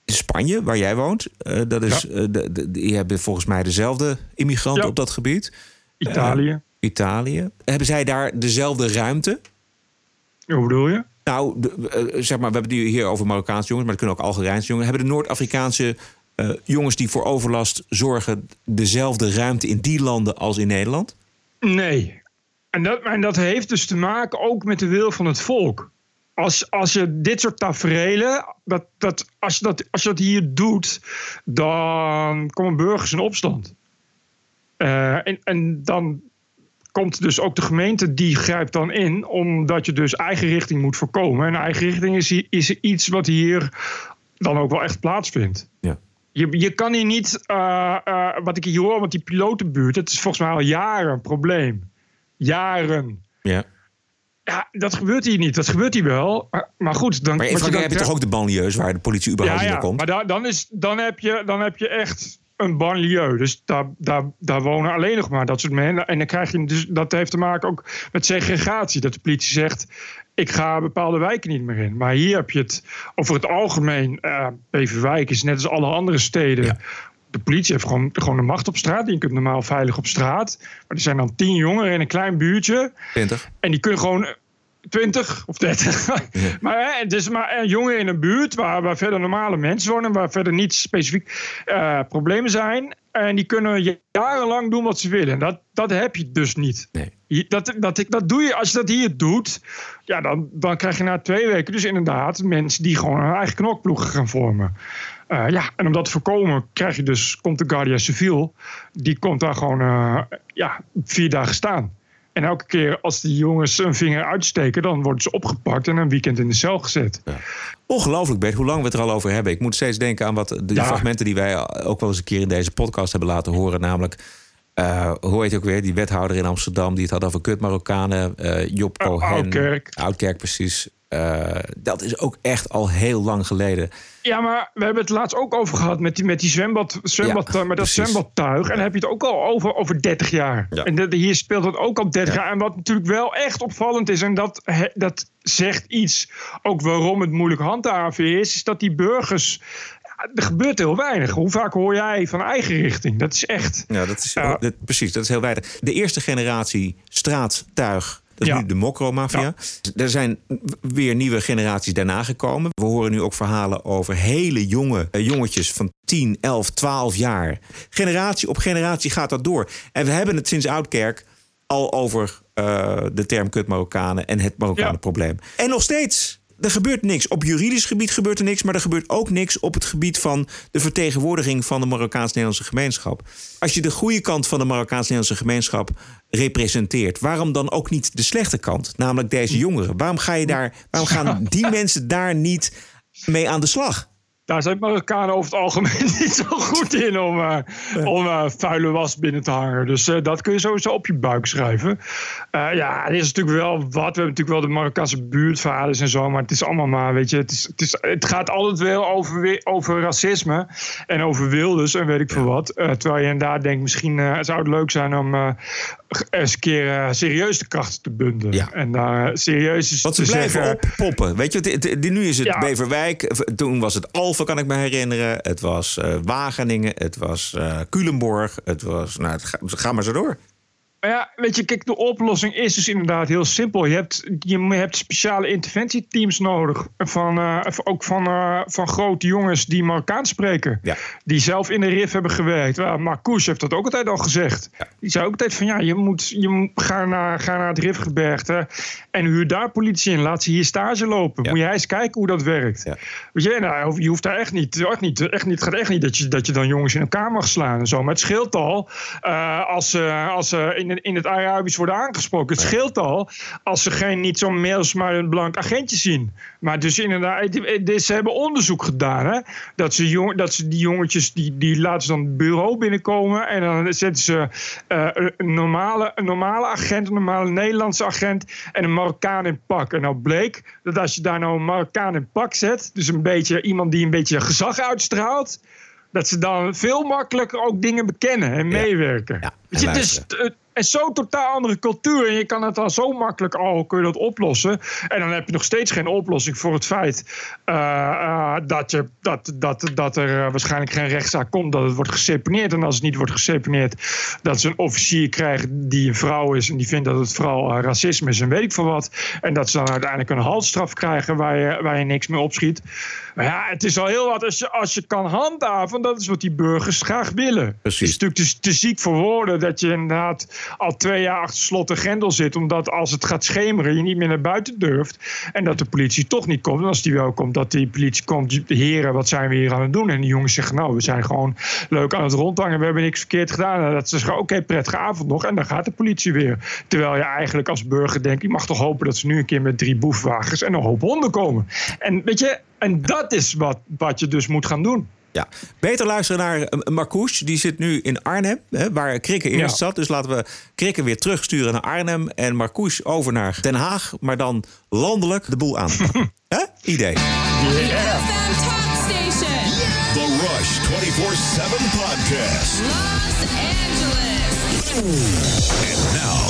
Spanje, waar jij woont, eh, dat is, eh, de, de- die hebben volgens mij dezelfde immigranten Ja. op dat gebied. Italië. Eh, Italië. Hebben zij daar dezelfde ruimte? Hoe bedoel je? Nou, de- zeg maar, we hebben het hier over Marokkaanse jongens, maar het kunnen ook Algerijnse jongens. Hebben de Noord-Afrikaanse jongens die voor overlast zorgen dezelfde ruimte in die landen als in Nederland? Nee. En dat, en dat heeft dus te maken ook met de wil van het volk. Als, als je dit soort tafereelen, dat, dat, als, je dat, als je dat hier doet, dan komen burgers in opstand. Eh, en, en dan komt dus ook de gemeente, die grijpt dan in, omdat je dus eigen richting moet voorkomen. En eigen richting is, is iets wat hier dan ook wel echt plaatsvindt. Ja. Je, je kan hier niet, eh, eh, wat ik hier hoor, want die pilotenbuurt, het is volgens mij al jaren een probleem. Jaren. Ja. Ja, dat gebeurt hier niet. Dat gebeurt hier wel. Maar, maar goed, dan. Maar in Frankrijk heb je toch ook de banlieues waar de politie überhaupt ja, ja, komt? maar dan, is, dan, heb je, dan heb je echt een banlieue. Dus daar, daar, daar wonen alleen nog maar dat soort mensen. En dan krijg je dus, dat heeft te maken ook met segregatie. Dat de politie zegt, ik ga bepaalde wijken niet meer in. Maar hier heb je het over het algemeen. eh Beverwijk is net als alle andere steden. De politie heeft gewoon, gewoon de macht op straat. Je kunt normaal veilig op straat. Maar er zijn dan tien jongeren in een klein buurtje. 20. En die kunnen gewoon 20 of 30. maar hè, het is maar een jongen in een buurt waar, waar verder normale mensen wonen, waar verder niet specifiek uh, problemen zijn. En die kunnen jarenlang doen wat ze willen. Dat, dat heb je dus niet. Nee. Dat, dat, dat doe je, als je dat hier doet, ja, dan, dan krijg je na twee weken dus inderdaad mensen die gewoon hun eigen knokploegen gaan vormen. Uh, ja, en om dat te voorkomen krijg je dus, komt de Guardia Civil, die komt daar gewoon uh, ja, vier dagen staan. En elke keer als die jongens een vinger uitsteken, dan worden ze opgepakt en een weekend in de cel gezet. Ja. Ongelooflijk, Bert, hoe lang we het er al over hebben. Ik moet steeds denken aan wat de ja. fragmenten die wij ook wel eens een keer in deze podcast hebben laten horen. Namelijk, uh, hoe heet je ook weer, die wethouder in Amsterdam die het had over kut Marokkanen. Job Cohen. Oudkerk. Oudkerk, precies. Uh, dat is ook echt al heel lang geleden. Ja, maar we hebben het laatst ook over gehad met die, met die zwembad, zwembad, ja, met dat zwembadtuig. En dan heb je het ook al over, over 30 jaar. Ja. En de, hier speelt het ook al 30 Ja. jaar. En wat natuurlijk wel echt opvallend is, en dat, he- dat zegt iets ook waarom het moeilijk handhaven is, is dat die burgers. Er gebeurt heel weinig. Hoe vaak hoor jij van eigen richting? Dat is echt. Ja, dat is, Ja. dat- precies, dat is heel weinig. De eerste generatie straattuig, dat is Ja. nu de Mokro-mafia. Er zijn weer nieuwe generaties daarna gekomen. We horen nu ook verhalen over hele jonge eh, jongetjes van 10, 11, 12 jaar. Generatie op generatie gaat dat door. En we hebben het sinds Oudkerk al over eh, de term kut Marokkanen en het Marokkanenprobleem. En nog steeds. Er gebeurt niks. Op juridisch gebied gebeurt er niks, maar er gebeurt ook niks op het gebied van de vertegenwoordiging van de Marokkaans-Nederlandse gemeenschap. Als je de goede kant van de Marokkaans-Nederlandse gemeenschap representeert, waarom dan ook niet de slechte kant, namelijk deze jongeren? Waarom, ga je daar, waarom gaan die mensen daar niet mee aan de slag? Daar zijn Marokkanen over het algemeen niet zo goed in om, eh, om eh, vuile was binnen te hangen. Dus eh, dat kun je sowieso op je buik schrijven. Ja, er is natuurlijk wel wat. We hebben natuurlijk wel de Marokkaanse buurtvaders en zo. Maar het is allemaal maar, weet je, het, is, het, is, het gaat altijd wel over, over racisme en over wilders en weet ik veel wat. Terwijl je inderdaad denkt, misschien zou het leuk zijn om eens een keer eh, serieus de krachten te bundelen. Ja. En daar serieus is Want ze te blijven zeggen, oppoppen. Weet je, het- het- het- nu is het Ja. Beverwijk. Toen was het Alphen, kan ik me herinneren. Het was eh, Wageningen. Het was eh Culemborg. Het was. Nou, het ga, ga maar zo door. Maar ja, weet je, kijk, de oplossing is dus inderdaad heel simpel. Je hebt, je hebt speciale interventieteams nodig. Van, eh, ook van, eh, van grote jongens die Marokkaans spreken. Ja. Die zelf in de RIF hebben gewerkt. Marcouch heeft dat ook altijd al gezegd. Die zei ook altijd van ja, je moet, je moet ga, naar, ga naar het RIF-gebergte. En huur daar politie in. Laat ze hier stage lopen. Ja. Moet jij eens kijken hoe dat werkt. Ja. Weet je, nou, je hoeft daar echt niet. Echt niet, echt niet het gaat echt niet dat je, dat je dan jongens in elkaar mag slaan en zo. Maar het scheelt al eh, als ze als ze in, in het Arabisch worden aangesproken. Het scheelt al als ze geen niet zo'n mails, maar een blank agentje zien. Maar dus inderdaad, die- die- ze hebben onderzoek gedaan. Hè, dat, ze jong, dat ze die jongetjes, die, die laten ze dan het bureau binnenkomen. En dan zetten ze eh, een, normale, een normale agent, een normale Nederlandse agent en een Marokkaan in pak. En nou bleek dat als je daar nou een Marokkaan in pak zet, dus een beetje iemand die een beetje gezag uitstraalt, dat ze dan veel makkelijker ook dingen bekennen en meewerken. Ja, en het is zo'n totaal andere cultuur. En je kan het dan zo makkelijk al kun je dat oplossen. En dan heb je nog steeds geen oplossing voor het feit eh, eh, dat, je, dat, dat, dat er eh, waarschijnlijk geen rechtszaak komt. Dat het wordt geseponeerd. En als het niet wordt geseponeerd, dat ze een officier krijgen die een vrouw is. En die vindt dat het vooral racisme is en weet ik veel wat. En dat ze dan uiteindelijk een halsstraf krijgen waar je, waar je niks mee opschiet. Maar ja, het is al heel wat als je, als je kan handhaven. Dat is wat die burgers graag willen. Precies. Het is natuurlijk te, te ziek voor woorden dat je inderdaad al twee jaar achter slot en grendel zit. Omdat als het gaat schemeren, je niet meer naar buiten durft. En dat de politie toch niet komt. En als die wel komt, dat die politie komt. Heren, wat zijn we hier aan het doen? En die jongens zeggen, nou, we zijn gewoon leuk aan het rondhangen. We hebben niks verkeerd gedaan. En dat ze zeggen, oké, prettige avond nog. En dan gaat de politie weer. Terwijl je eigenlijk als burger denkt, je mag toch hopen dat ze nu een keer met drie boefwagens en een hoop honden komen. En weet je, en dat is wat, wat je dus moet gaan doen. Ja, beter luisteren naar eh, Marcouch. Die zit nu in Arnhem, hè, waar Krikke eerst Ja. zat. Dus laten we Krikke weer terugsturen naar Arnhem. En Marcouch over naar Den Haag. Maar dan landelijk de boel aan. Hè? Idee. Station. The Rush 24 7 podcast. Los Angeles. And now,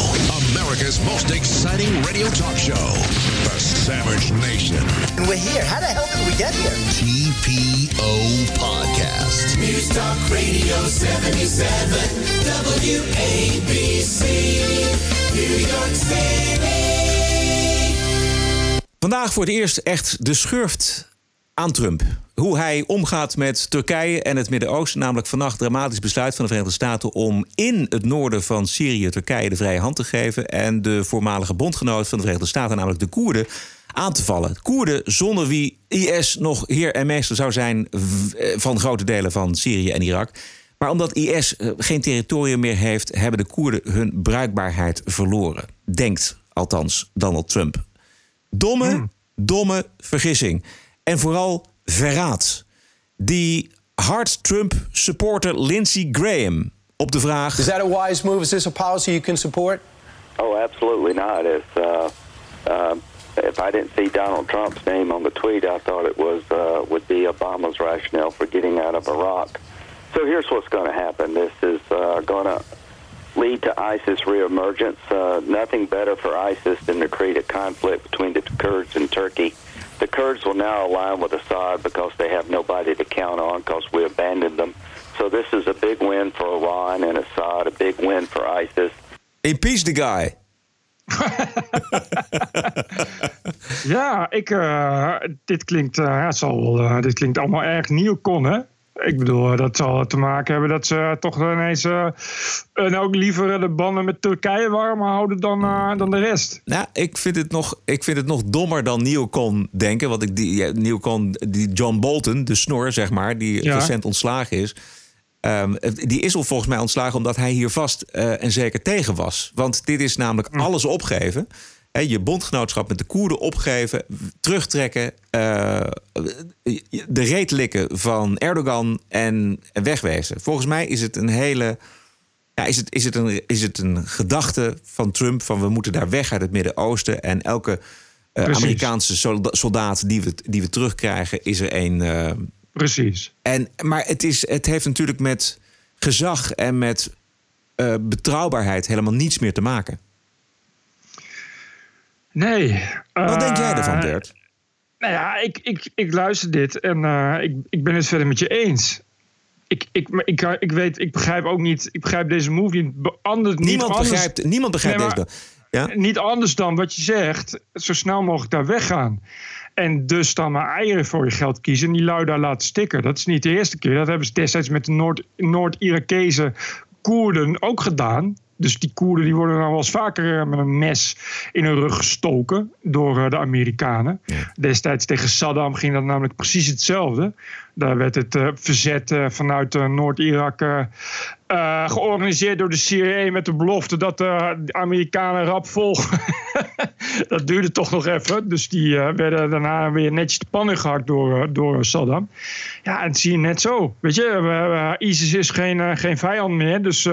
America's most exciting radio talk show, The Savage Nation. And we're here. How the hell did we get here? TPO Podcast. News Talk Radio 77. WABC. New York City. Vandaag voor het eerst echt de schurft aan Trump. Hoe hij omgaat met Turkije en het Midden-Oosten. Namelijk vannacht dramatisch besluit van de Verenigde Staten om in het noorden van Syrië Turkije de vrije hand te geven. En de voormalige bondgenoot van de Verenigde Staten, namelijk de Koerden, aan te vallen. Koerden zonder wie IS nog heer en meester zou zijn eh, van grote delen van Syrië en Irak. Maar omdat IS eh, geen territorium meer heeft, hebben de Koerden hun bruikbaarheid verloren. Denkt althans Donald Trump. Domme, domme vergissing. En vooral verraad. Die hard Trump supporter Lindsey Graham op de vraag. Is that a wise move? Is this a policy you can support? Oh, absolutely not. If uh, uh, if I didn't see Donald Trump's name on the tweet, I thought it was uh, would be Obama's rationale for getting out of Iraq. So here's what's going to happen. This is uh, going to lead to ISIS reemergence. Uh, nothing better for ISIS than to create a conflict between the Kurds and Turkey. The Kurds will now align with Assad because they have nobody to count on because we abandoned them. So this is a big win for Iran and Assad, a big win for ISIS. Impeach the guy. Ja, ik, eh, dit, klinkt, eh, ja, het zal, wel, eh, dit klinkt allemaal erg nieuwkon, hè? Ik bedoel, eh, dat zal te maken hebben dat ze toch ineens eh, en ook liever de banden met Turkije warm houden dan, eh, dan de rest. Nou, ik vind het nog, ik vind het nog dommer dan Neocon denken. Want ik, die, ja, Neocon, die John Bolton, de snor, zeg maar, die Ja. recent ontslagen is. ehm, die is al volgens mij ontslagen omdat hij hier vast eh, en zeker tegen was. Want dit is namelijk alles opgeven. Je bondgenootschap met de Koerden opgeven, terugtrekken, eh, de reet likken van Erdogan en wegwezen. Volgens mij is het een hele. Ja, is, het, is, het een, is het een gedachte van Trump van we moeten daar weg uit het Midden-Oosten en elke eh. Amerikaanse solda- soldaat die we, die we terugkrijgen is er een. eh, Precies. en, maar het, is, het heeft natuurlijk met gezag en met betrouwbaarheid helemaal niets meer te maken. Nee. Wat denk jij eh, ervan, Bert? Nou ja, ik, ik, ik luister dit en eh, ik, ik ben het verder met je eens. Ik, ik, ik, ik weet, ik begrijp ook niet, ik begrijp deze move niet. Anders, niet Niemand anders- begrijpt, niemand begrijpt Nee, deze. Ja? Niet anders dan wat je zegt, zo snel mogelijk daar weggaan. En dus dan maar eieren voor je geld kiezen en die lui daar laten stikken. Dat is niet de eerste keer. Dat hebben ze destijds met de Noord- Noord-Irakese Koerden ook gedaan. Dus die Koerden die worden dan wel eens vaker eh, met een mes in hun rug gestoken door eh, de Amerikanen. Destijds tegen Saddam ging dat namelijk precies hetzelfde. Daar werd het eh, verzet vanuit Noord-Irak georganiseerd door de CIA met de belofte dat de Amerikanen rap volgen. dat duurde toch nog even. Dus die werden daarna weer netjes de pannen gehakt door, door Saddam. Ja, en dat zie je net zo. Weet je, ISIS is geen, geen vijand meer. Dus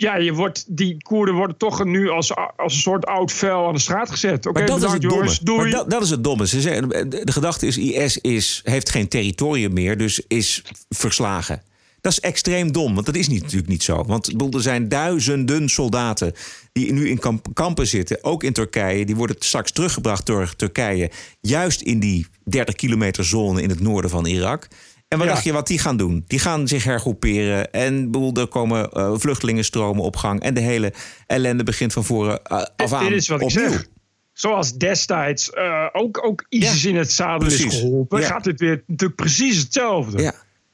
ja, je wordt, die Koerden worden toch nu als, als een soort oud vuil aan de straat gezet. Oké, dat is het domme. jongens. Maar dat, dat is het domme. Ze zeggen, de, gedachte is: IS is, heeft geen territorium meer, dus is verslagen. Dat is extreem dom, want dat is niet, natuurlijk niet zo. Want bedoel, er zijn duizenden soldaten die nu in kamp- kampen zitten, ook in Turkije. Die worden straks teruggebracht door Turkije, juist in die 30 kilometer zone in het noorden van Irak. En wat Ja. dacht je wat die gaan doen? Die gaan zich hergroeperen. En er komen eh, vluchtelingenstromen op gang. En de hele ellende begint van voren eh, af aan. Dit is wat ik zeg. Zoals destijds eh, ook, ook ISIS in het zadel is geholpen, Ja. gaat dit weer natuurlijk precies hetzelfde. Ja.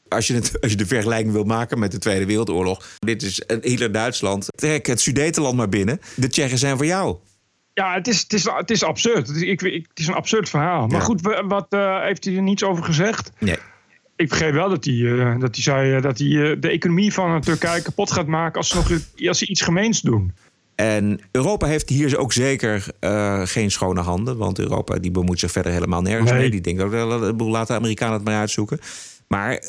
Als je, het, als je de vergelijking wil maken met de Tweede Wereldoorlog. Dit is Hitler-Duitsland. Trek het Sudetenland maar binnen. De Tsjechen zijn voor jou. Ja, het is, het is, het is absurd. Het is, ik, ik- het is een absurd verhaal. Maar goed, wa- wat heeft hij er niets over gezegd? Nee. Ik begreep wel dat hij, eh, dat hij zei eh, dat hij eh, de economie van Turkije kapot gaat maken als ze, nog, als ze iets gemeens doen. En Europa heeft hier ook zeker geen schone handen. Want Europa die bemoeit zich verder helemaal nergens Nee. mee. Die denkt ook, laat de Amerikanen het maar uitzoeken. Maar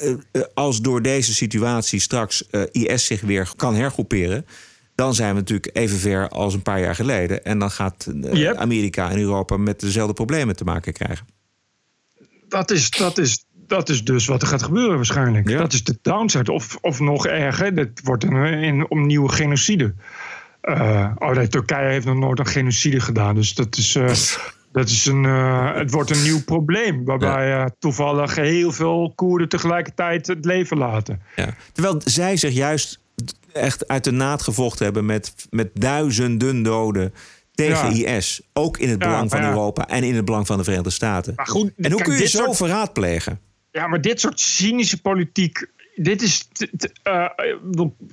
als door deze situatie straks IS zich weer kan hergroeperen... dan zijn we natuurlijk even ver als een paar jaar geleden. En dan gaat. Amerika en Europa met dezelfde problemen te maken krijgen. Dat is, dat is, dat is dus wat er gaat gebeuren waarschijnlijk. Dat is de downside. Of, of nog erger, dit wordt een, een opnieuw genocide. Eh, oh nee, Turkije heeft nog nooit een genocide gedaan. Dus dat is, eh, dat is een, eh, het wordt een nieuw probleem. Waarbij toevallig heel veel Koerden tegelijkertijd het leven laten. Ja. Terwijl zij zich juist echt uit de naad gevochten hebben met, met duizenden doden tegen Ja. IS. Ook in het Ja, belang van ja. Europa en in het belang van de Verenigde Staten. Maar goed, en hoe kun je zo soort- verraad plegen? Ja, maar dit soort cynische politiek. Dit is. t- t- eh,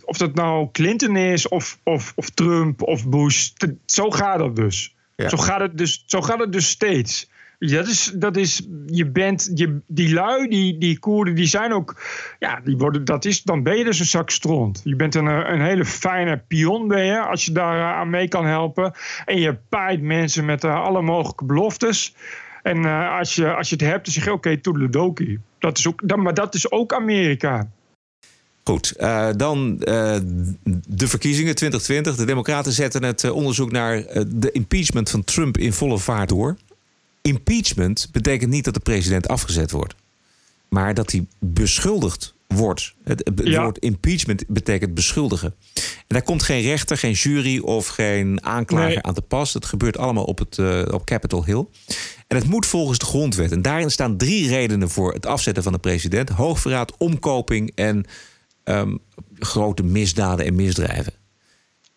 of dat nou Clinton is, of, of, of Trump, of Bush. t- zo gaat het dus. Ja. Zo, gaat het dus zo gaat het dus steeds. Dat is, dat is, je bent, je, die lui, die, die Koerden, die zijn ook, ja, die worden, dat is, dan ben je dus een zak stront. Je bent een, eh, een hele fijne pion, ben je, als je daar eh, aan mee kan helpen. En je paait mensen met eh, alle mogelijke beloftes. En eh, als, je, als je het hebt, dan zeg je, oké, toedeledokie. Dat is ook, maar dat is ook Amerika. Goed, eh, dan eh, de verkiezingen 2020. De Democraten zetten het eh, onderzoek naar de impeachment van Trump in volle vaart door. Impeachment betekent niet dat de president afgezet wordt, maar dat hij beschuldigd wordt. Het, het Ja. woord impeachment betekent beschuldigen. En daar komt geen rechter, geen jury of geen aanklager Nee. aan te pas. Het gebeurt allemaal op, het, eh, op Capitol Hill. En het moet volgens de grondwet. En daarin staan drie redenen voor het afzetten van de president: hoogverraad, omkoping en ehm, grote misdaden en misdrijven.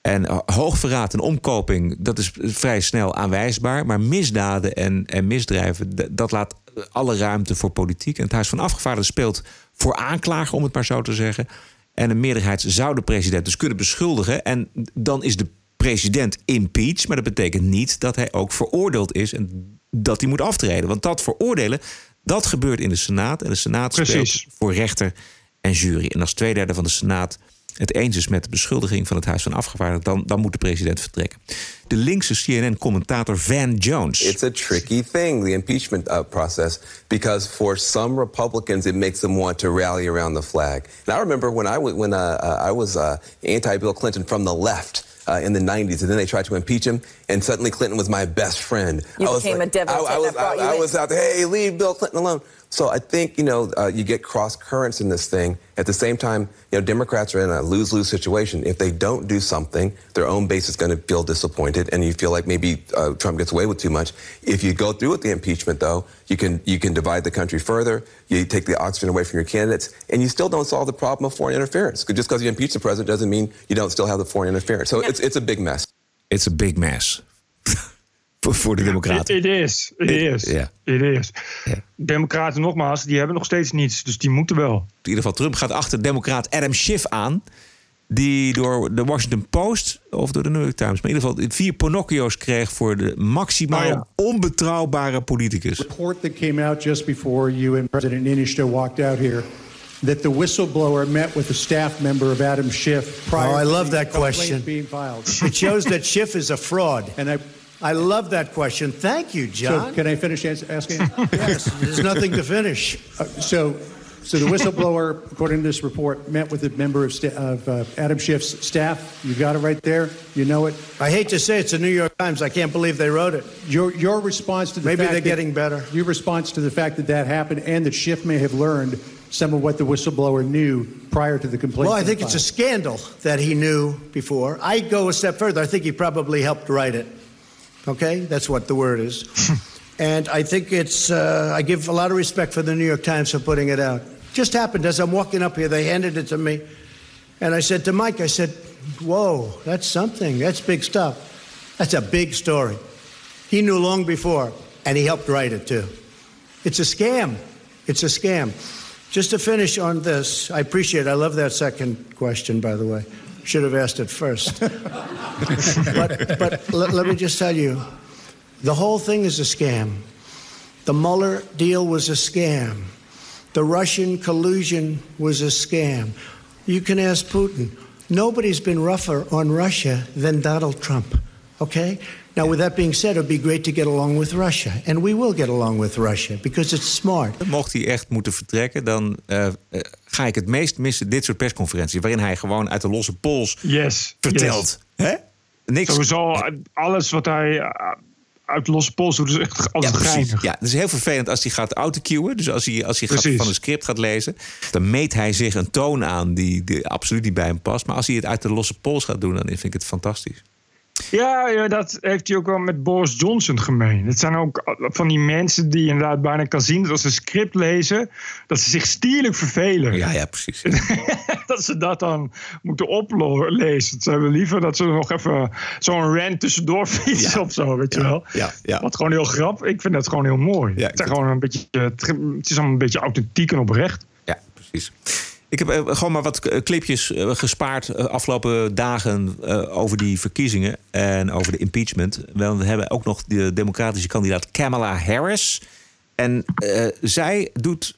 En eh, hoogverraad en omkoping, dat is vrij snel aanwijsbaar. Maar misdaden en, en misdrijven, dat laat alle ruimte voor politiek. En het Huis van Afgevaardigden speelt voor aanklager, om het maar zo te zeggen. En een meerderheid zou de president dus kunnen beschuldigen. En dan is de president impeached. Maar dat betekent niet dat hij ook veroordeeld is en dat hij moet aftreden. Want dat veroordelen, dat gebeurt in de Senaat. En de Senaat Precies. speelt voor rechter en jury. En als twee derde van de Senaat het eens is met de beschuldiging van het Huis van Afgevaardigden, dan, dan moet de president vertrekken. De linkse CNN-commentator Van Jones. It's a tricky thing, the impeachment uh, process, because for some Republicans, it makes them want to rally around the flag. And I remember when I, when, uh, uh, I was uh, anti Bill Clinton from the left. Uh, in the 90s, and then they tried to impeach him, and suddenly Clinton was my best friend. You I was became a devotee I, I was, I, I was out there, hey, leave Bill Clinton alone. So I think, you know, uh, you get cross currents in this thing. At the same time, you know, Democrats are in a lose lose situation. If they don't do something, their own base is going to feel disappointed, and you feel like maybe uh, Trump gets away with too much. If you go through with the impeachment, though, you can you can divide the country further. You take the oxygen away from your candidates, and you still don't solve the problem of foreign interference. Just because you impeach the president doesn't mean you don't still have the foreign interference. So it's it's a big mess. It's a big mess. Voor, voor de Democraten. It is, it is, Ja. it is. Democraten nogmaals, die hebben nog steeds niets, dus die moeten wel. In ieder geval, Trump gaat achter democraat Adam Schiff aan. Die door de Washington Post of door de New York Times, maar in ieder geval vier Pinocchio's kreeg voor de maximaal Oh ja. onbetrouwbare politicus. report that came out just before you and President Ninishto walked out here that the whistleblower met with a staff member of Adam Schiff prior Oh, I to love the that question. being filed. It shows that Schiff is a fraud. And I, I love that question. Thank you, so John. can I finish ans- asking? yes, there's nothing to finish. Uh, so, so the whistleblower, according to this report, met with a member of, sta- of uh, Adam Schiff's staff. You got it right there. You know it. I hate to say it's the New York Times. I can't believe they wrote it. Your your response to the Maybe fact they're that- getting better. Your response to the fact that that happened and that Schiff may have learned some of what the whistleblower knew prior to the complaint. Well, I think it's a scandal that he knew before. I go a step further. I think he probably helped write it. Okay, that's what the word is. and I think it's. Uh, I give a lot of respect for the New York Times for putting it out. Just happened as I'm walking up here. They handed it to me, and I said to Mike, I said, "Whoa, that's something. That's big stuff. That's a big story." He knew long before, and he helped write it too. It's a scam. It's a scam. Just to finish on this, I appreciate. I love that second question, by the way. Should have asked it first. but but let, let me just tell you, the whole thing is a scam. The Mueller deal was a scam. The Russian collusion was a scam. You can ask Putin. Nobody's been rougher on Russia than Donald Trump. Okay? Now, with that being said, it would be great to get along with Russia. And we will get along with Russia because it's smart. Mocht hij echt moeten vertrekken, dan eh, eh, ga ik het meest missen dit soort persconferenties. Waarin hij gewoon uit de losse pols Yes. vertelt. Hè? Niks. Sowieso, alles wat hij eh, uit losse pols doet, is echt Ja, altijd precies. geinig. Ja, het is heel vervelend als hij gaat autocueën. Dus als hij, als hij gaat Precies. van een script gaat lezen, dan meet hij zich een toon aan die, die absoluut niet bij hem past. Maar als hij het uit de losse pols gaat doen, dan vind ik het fantastisch. Ja, ja, dat heeft hij ook wel met Boris Johnson gemeen. Het zijn ook van die mensen die inderdaad bijna kan zien... dat als ze script lezen, dat ze zich stierlijk vervelen. Ja, ja, precies. dat ze dat dan moeten oplezen. Ze hebben liever dat ze nog even zo'n rant tussendoor fietsen of zo, weet je wel. Ja, ja. Wat gewoon heel grappig. Ik vind dat gewoon heel mooi. Ja, het, zijn gewoon een beetje, het is allemaal een beetje authentiek en oprecht. Ja, precies. Ik heb eh, gewoon maar wat eh, clipjes eh, gespaard afgelopen dagen over die verkiezingen en over de impeachment. We hebben ook nog de democratische kandidaat Kamala Harris. En zij doet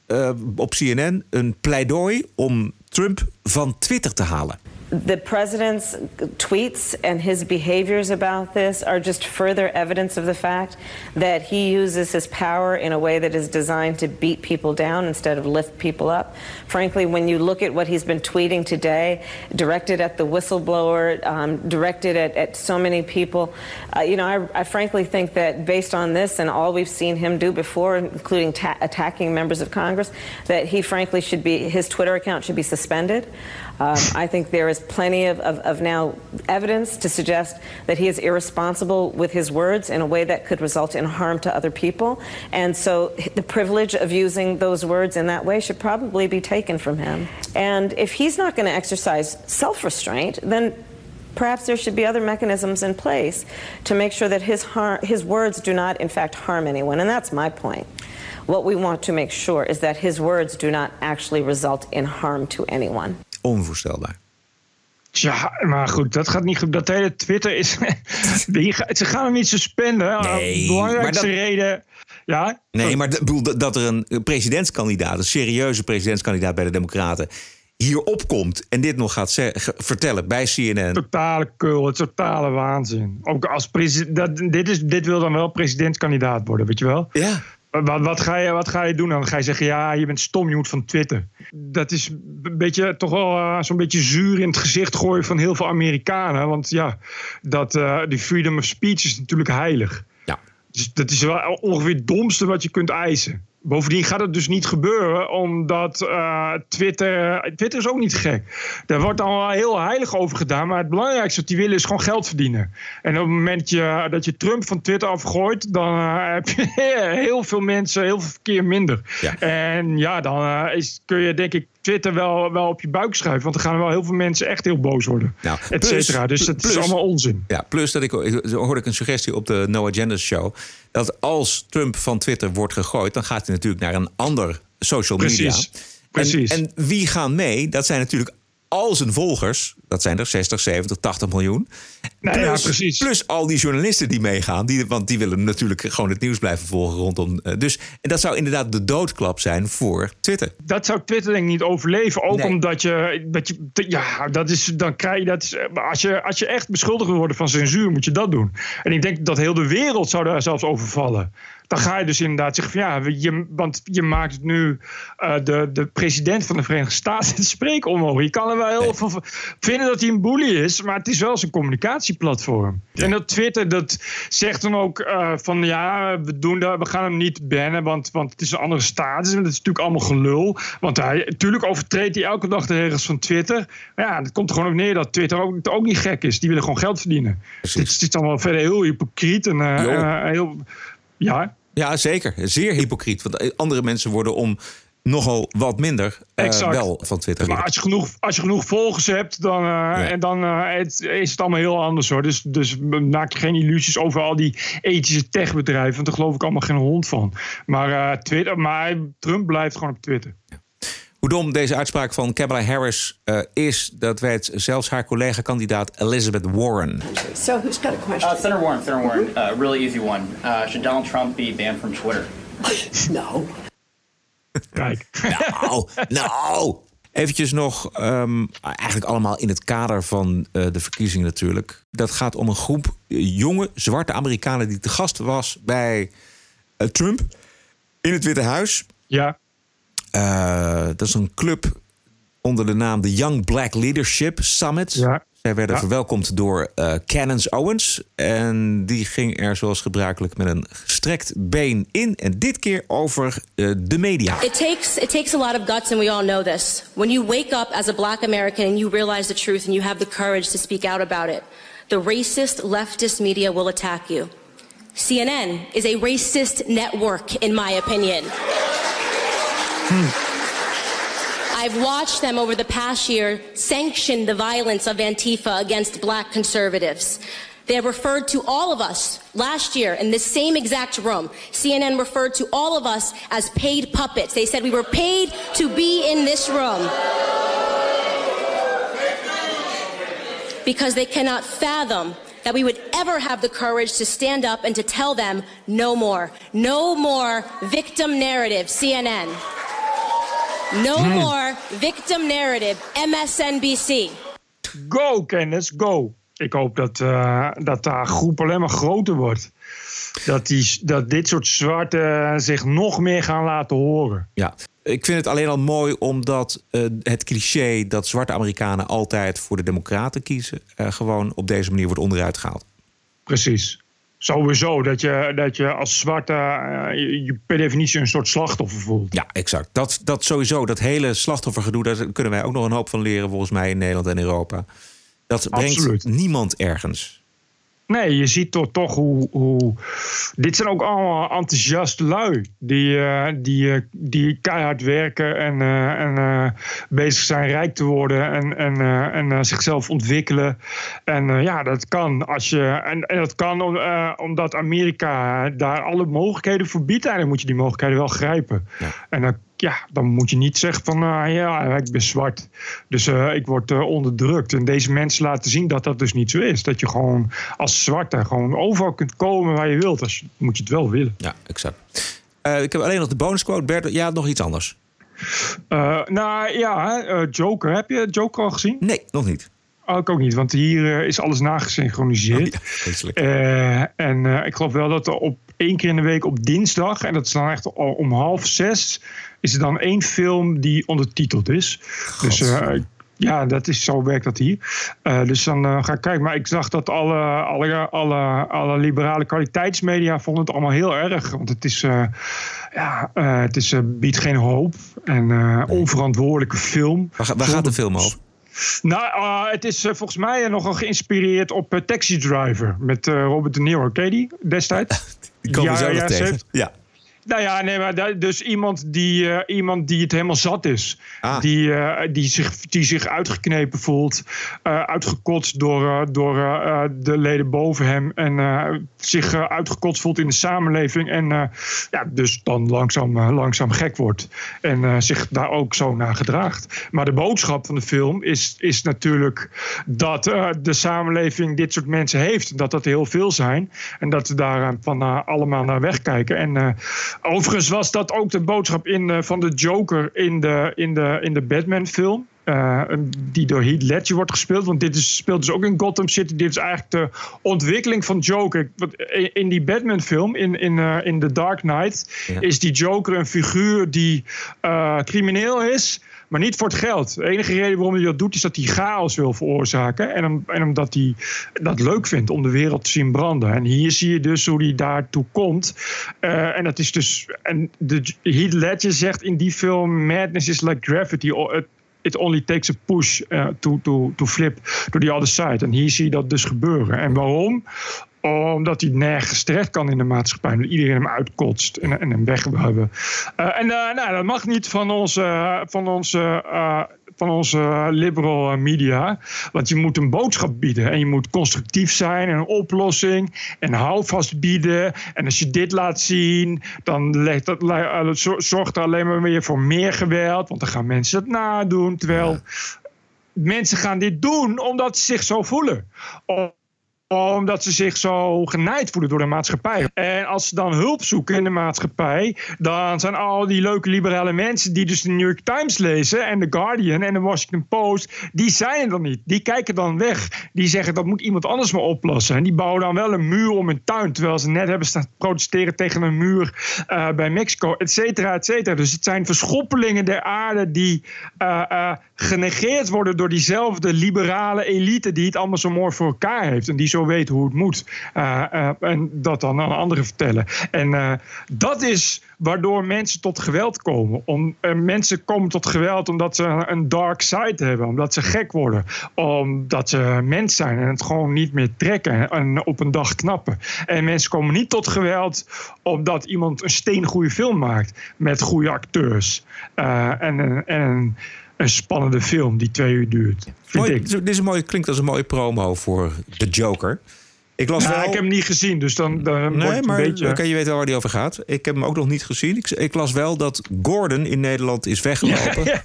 op CNN een pleidooi om Trump van Twitter te halen. The president's tweets and his behaviors about this are just further evidence of the fact that he uses his power in a way that is designed to beat people down instead of lift people up. Frankly, when you look at what he's been tweeting today, directed at the whistleblower, um, directed at, at, so many people, uh, you know, I, I, frankly think that based on this and all we've seen him do before, including attacking members of Congress, that he frankly should be, his Twitter account should be suspended. Um, I think there is plenty of, of, of, now evidence to suggest that he is irresponsible with his words in a way that could result in harm to other people. And so the privilege of using those words in that way should probably be taken from him. And if he's not going to exercise self restraint, then perhaps there should be other mechanisms in place to make sure that his, har- his words do not, in fact, harm anyone. And that's my point. What we want to make sure is that his words do not actually result in harm to anyone. Onvoorstelbaar. Ja, maar goed, dat gaat niet goed. Dat hele Twitter is. ze gaan hem niet suspenden. Nee, belangrijkste maar dat- reden. Ja? Nee, maar dat- er een presidentskandidaat, een serieuze presidentskandidaat bij de Democraten, hier opkomt en dit nog gaat vertellen bij CNN. Totale het totale waanzin. Ook als president. Dit, is, dit wil dan wel presidentskandidaat worden, weet je wel? Ja. Wat, wat, ga je, wat ga je doen? Dan ga je zeggen, ja, je bent stom, je moet van Twitter. Dat is een beetje, toch wel eh, zo'n beetje zuur in het gezicht gooien van heel veel Amerikanen. Want ja, dat, eh, die freedom of speech is natuurlijk heilig. Ja. Dus dat is wel ongeveer het domste wat je kunt eisen. Bovendien gaat het dus niet gebeuren, omdat eh, Twitter. Twitter is ook niet gek. Daar wordt wel heel heilig over gedaan. Maar het belangrijkste wat die willen is gewoon geld verdienen. En op het moment dat je, dat je Trump van Twitter afgooit, dan eh, heb je heel veel mensen, heel veel verkeer minder. En ja, dan eh, is, kun je denk ik Twitter wel, wel op je buik schuiven. Want dan gaan er wel heel veel mensen echt heel boos worden. Nou, et cetera. Dus dat is allemaal onzin. Ja, plus dat ik hoorde ik een suggestie op de No Agenda show. Dat als Trump van Twitter wordt gegooid, dan gaat hij natuurlijk naar een ander social media. Precies, precies. En, en wie gaan mee? Dat zijn natuurlijk al zijn volgers. Dat zijn er 60, 70, 80 miljoen. Ja, plus, precies. plus al die journalisten die meegaan. Die, want die willen natuurlijk gewoon het nieuws blijven volgen rondom. eh, Dus, en dat zou inderdaad de doodklap zijn voor Twitter. dat zou Twitter denk ik niet overleven. Ook Nee. omdat je, dat je. Ja, dat is. Dan krijg je dat. Als je, als je echt beschuldigd wil worden van censuur, moet je dat doen. En ik denk dat heel de wereld zou daar zelfs over vallen. Dan ga je dus inderdaad zeggen van ja, je, want je maakt nu eh, de, de president van de Verenigde Staten het spreken onmogelijk. Je kan er wel heel veel vinden dat hij een bully is, maar het is wel zijn communicatieplatform. En dat Twitter dat zegt dan ook eh, van ja, we, doen dat, we gaan hem niet bannen, want, want het is een andere status. En dat is natuurlijk allemaal gelul. Want hij, natuurlijk overtreedt hij elke dag de regels van Twitter. Maar ja, het komt er gewoon op neer dat Twitter ook, ook niet gek is. Die willen gewoon geld verdienen. Het is allemaal verder heel hypocriet en eh, heel. Ja, Ja, zeker. Zeer hypocriet. Want eh, andere mensen worden om nogal wat minder eh, wel van Twitter. Maar als je genoeg, als je genoeg volgers hebt, dan, eh, en dan het, is het allemaal heel anders hoor. Dus, dus maak je geen illusies over al die ethische techbedrijven. Want daar geloof ik allemaal geen hond van. Maar, Twitter, maar Trump blijft gewoon op Twitter. Hoe dom deze uitspraak van Kamala Harris eh, is, dat weet zelfs haar collega-kandidaat Elizabeth Warren. So who's got a question? Uh, Senator Warren, Senator Warren, uh, really easy one. Uh, should Donald Trump be banned from Twitter? no. Kijk. Nou, nou. Eventjes nog, ehm, eigenlijk allemaal in het kader van eh, de verkiezingen natuurlijk. Dat gaat om een groep eh, jonge zwarte Amerikanen die te gast was bij Trump in het Witte Huis. Ja. Eh, dat is een club onder de naam de Young Black Leadership Summit. Zij werden Ja. verwelkomd door eh Cannons Owens. En die ging er zoals gebruikelijk met een gestrekt been in. En dit keer over eh, de media. It takes it takes a lot of guts, and we all know this. When you wake up as a Black American and you realize the truth and you have the courage to speak out about it, the racist leftist media will attack you. CNN is a racist network, in my opinion. Hmm. I've watched them over the past year sanction the violence of Antifa against black conservatives. They referred to all of us last year in this same exact room. CNN referred to all of us as paid puppets. They said we were paid to be in this room. Because they cannot fathom that we would ever have the courage to stand up and to tell them no more. No more victim narrative, CNN. No Hmm. more victim narrative, MSNBC. Go, Kennis, go. Ik hoop dat, eh, dat de groep alleen maar groter wordt. Dat, die, dat dit soort zwarte zich nog meer gaan laten horen. Ja, ik vind het alleen al mooi omdat eh, het cliché dat zwarte Amerikanen altijd voor de Democraten kiezen, eh, gewoon op deze manier wordt onderuit gehaald. Precies. Sowieso, dat je, dat je als zwarte eh, je, per definitie een soort slachtoffer voelt. Ja, exact. Dat, dat sowieso, dat hele slachtoffergedoe, daar kunnen wij ook nog een hoop van leren, volgens mij in Nederland en Europa. Dat brengt niemand ergens. Nee, je ziet toch, toch hoe, hoe. Dit zijn ook allemaal enthousiaste lui. Die, eh, die, eh, die keihard werken en, eh, en bezig zijn rijk te worden. En, en, en zichzelf ontwikkelen. En ja, dat kan. Als je, en, en dat kan om, omdat Amerika daar alle mogelijkheden voor biedt. Eigenlijk moet je die mogelijkheden wel grijpen. En dan ja, dan moet je niet zeggen van ah, ja, ik ben zwart. Dus eh, ik word eh, onderdrukt. En deze mensen laten zien dat dat dus niet zo is. Dat je gewoon als zwarte gewoon overal kunt komen waar je wilt. Als je, moet je het wel willen. Ja, exact. Ik heb alleen nog de bonusquote. Bert, ja, nog iets anders. Nou ja, Joker. Heb je Joker al gezien? Nee, nog niet. Oh, ik ook niet, want hier is alles nagesynchroniseerd. Eh, en eh, ik geloof wel dat er op één keer in de week op dinsdag, en dat is dan echt om half zes, is er dan één film die ondertiteld is. Dus eh, ja, dat is, zo werkt dat hier. Eh, dus dan eh, ga ik kijken. Maar ik zag dat alle, alle, alle, alle liberale kwaliteitsmedia vonden het allemaal heel erg. Want het is, ja, het is, biedt geen hoop. En onverantwoordelijke film. Waar, ga- waar gaat de film over? Nou, het is volgens mij nogal geïnspireerd op Taxi Driver met Robert De Niro. Ken je die destijds? Die komen we zo nog tegen. 70. Ja. Nou ja, nee, maar dus iemand die, eh, iemand die het helemaal zat is. Ah. Die, eh, die, zich, die zich uitgeknepen voelt. eh, uitgekotst door, door de leden boven hem. En zich uitgekotst voelt in de samenleving. En ja, dus dan langzaam, langzaam gek wordt. En zich daar ook zo naar gedraagt. Maar de boodschap van de film is, is natuurlijk dat de samenleving dit soort mensen heeft. Dat dat heel veel zijn. En dat we daar van allemaal naar wegkijken. En overigens was dat ook de boodschap in, eh, van de Joker in de, in de, in de Batman-film. Eh, die door Heath Ledger wordt gespeeld. Want dit is, speelt dus ook in Gotham City. Dit is eigenlijk de ontwikkeling van Joker. Want in, in die Batman-film, in, in, eh, in The Dark Knight, is die Joker een figuur die crimineel is. Maar niet voor het geld. De enige reden waarom hij dat doet, is dat hij chaos wil veroorzaken. En, en omdat hij dat leuk vindt om de wereld te zien branden. En hier zie je dus hoe hij daartoe komt. Eh, en dat is dus. En de, Heath Ledger zegt in die film: Madness is like gravity. It only takes a push eh, to, to, to flip to the other side. En hier zie je dat dus gebeuren. En waarom? Omdat hij nergens terecht kan in de maatschappij. Omdat iedereen hem uitkotst en, en hem weg wil hebben. Eh, en eh, nou, dat mag niet van onze, van onze, eh, van onze liberal media. Want je moet een boodschap bieden. En je moet constructief zijn en een oplossing. En houvast bieden. En als je dit laat zien, dan legt dat, zorgt er alleen maar weer voor meer geweld. Want dan gaan mensen het nadoen. Terwijl mensen gaan dit doen omdat ze zich zo voelen. Om- omdat ze zich zo genaaid voelen door de maatschappij. En als ze dan hulp zoeken in de maatschappij, dan zijn al die leuke liberale mensen die dus de New York Times lezen en de Guardian en de Washington Post, die zijn er dan niet. Die kijken dan weg. Die zeggen dat moet iemand anders maar oplossen. En die bouwen dan wel een muur om hun tuin, terwijl ze net hebben staan protesteren tegen een muur eh, bij Mexico, et cetera, et cetera. Dus het zijn verschoppelingen der aarde die eh, eh, genegeerd worden door diezelfde liberale elite die het allemaal zo mooi voor elkaar heeft en die zo zo weet hoe het moet. Eh, eh, en dat dan aan anderen vertellen. En eh, dat is waardoor mensen tot geweld komen. Om, mensen komen tot geweld omdat ze een dark side hebben. Omdat ze gek worden. Omdat ze mens zijn en het gewoon niet meer trekken. En op een dag knappen. En mensen komen niet tot geweld omdat iemand een steengoede film maakt. Met goede acteurs. En, en een spannende film die twee uur duurt. Vind Mooi, ik. dit is een mooie, klinkt als een mooie promo voor The Joker. Ik las Nou, wel... ik heb hem niet gezien, dus dan, dan Nee, maar een beetje... je weet wel waar die over gaat. Ik heb hem ook nog niet gezien. Ik, ik las wel dat Gordon in Nederland is weggelopen.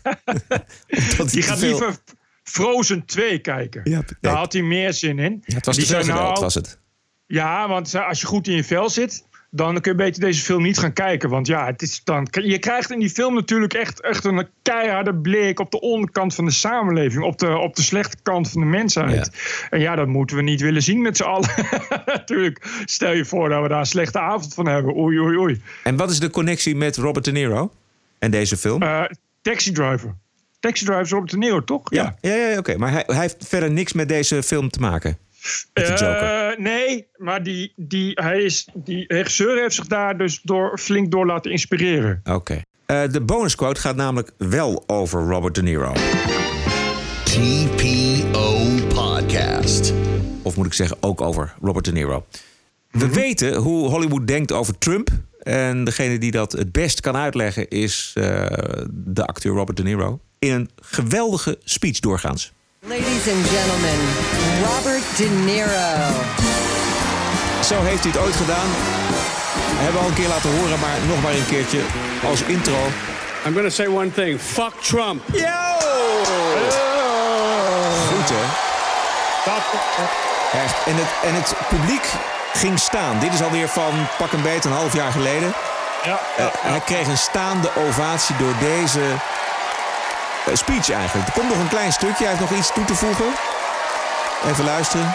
Die gaat veel- liever Frozen 2 kijken. Ja, Daar had hij meer zin in. Ja, het was Die te veel zei, geweld, nou, was het. Ja, want als je goed in je vel zit, dan kun je beter deze film niet gaan kijken. Want ja, het is dan, je krijgt in die film natuurlijk echt, echt een keiharde blik op de onderkant van de samenleving. Op de, op de slechte kant van de mensheid. En ja, dat moeten we niet willen zien met z'n allen. natuurlijk. Stel je voor dat we daar een slechte avond van hebben. Oei, oei, oei. En wat is de connectie met Robert De Niro en deze film? Eh, Taxi Driver. Taxi Driver is Robert De Niro, toch? ja, ja, ja, oké. Maar hij, hij heeft verder niks met deze film te maken. Met de Joker. Eh, nee, maar die, die, hij is, die regisseur heeft zich daar dus door, flink door laten inspireren. Oké. Eh, de bonusquote gaat namelijk wel over Robert De Niro. TPO Podcast. Of moet ik zeggen, ook over Robert De Niro. We weten hoe Hollywood denkt over Trump. En degene die dat het best kan uitleggen is eh, de acteur Robert De Niro. In een geweldige speech doorgaans. Ladies and gentlemen, Robert De Niro. Zo heeft hij het ooit gedaan. Hebben we al een keer laten horen, maar nog maar een keertje als intro. I'm going to say one thing. Fuck Trump. Yo! Goed hè? Echt. En het, en het publiek ging staan. Dit is alweer van pak een beet een half jaar geleden. Ja, Eh, hij kreeg een staande ovatie door deze speech eigenlijk. Er komt nog een klein stukje. Hij heeft nog iets toe te voegen. Even luisteren.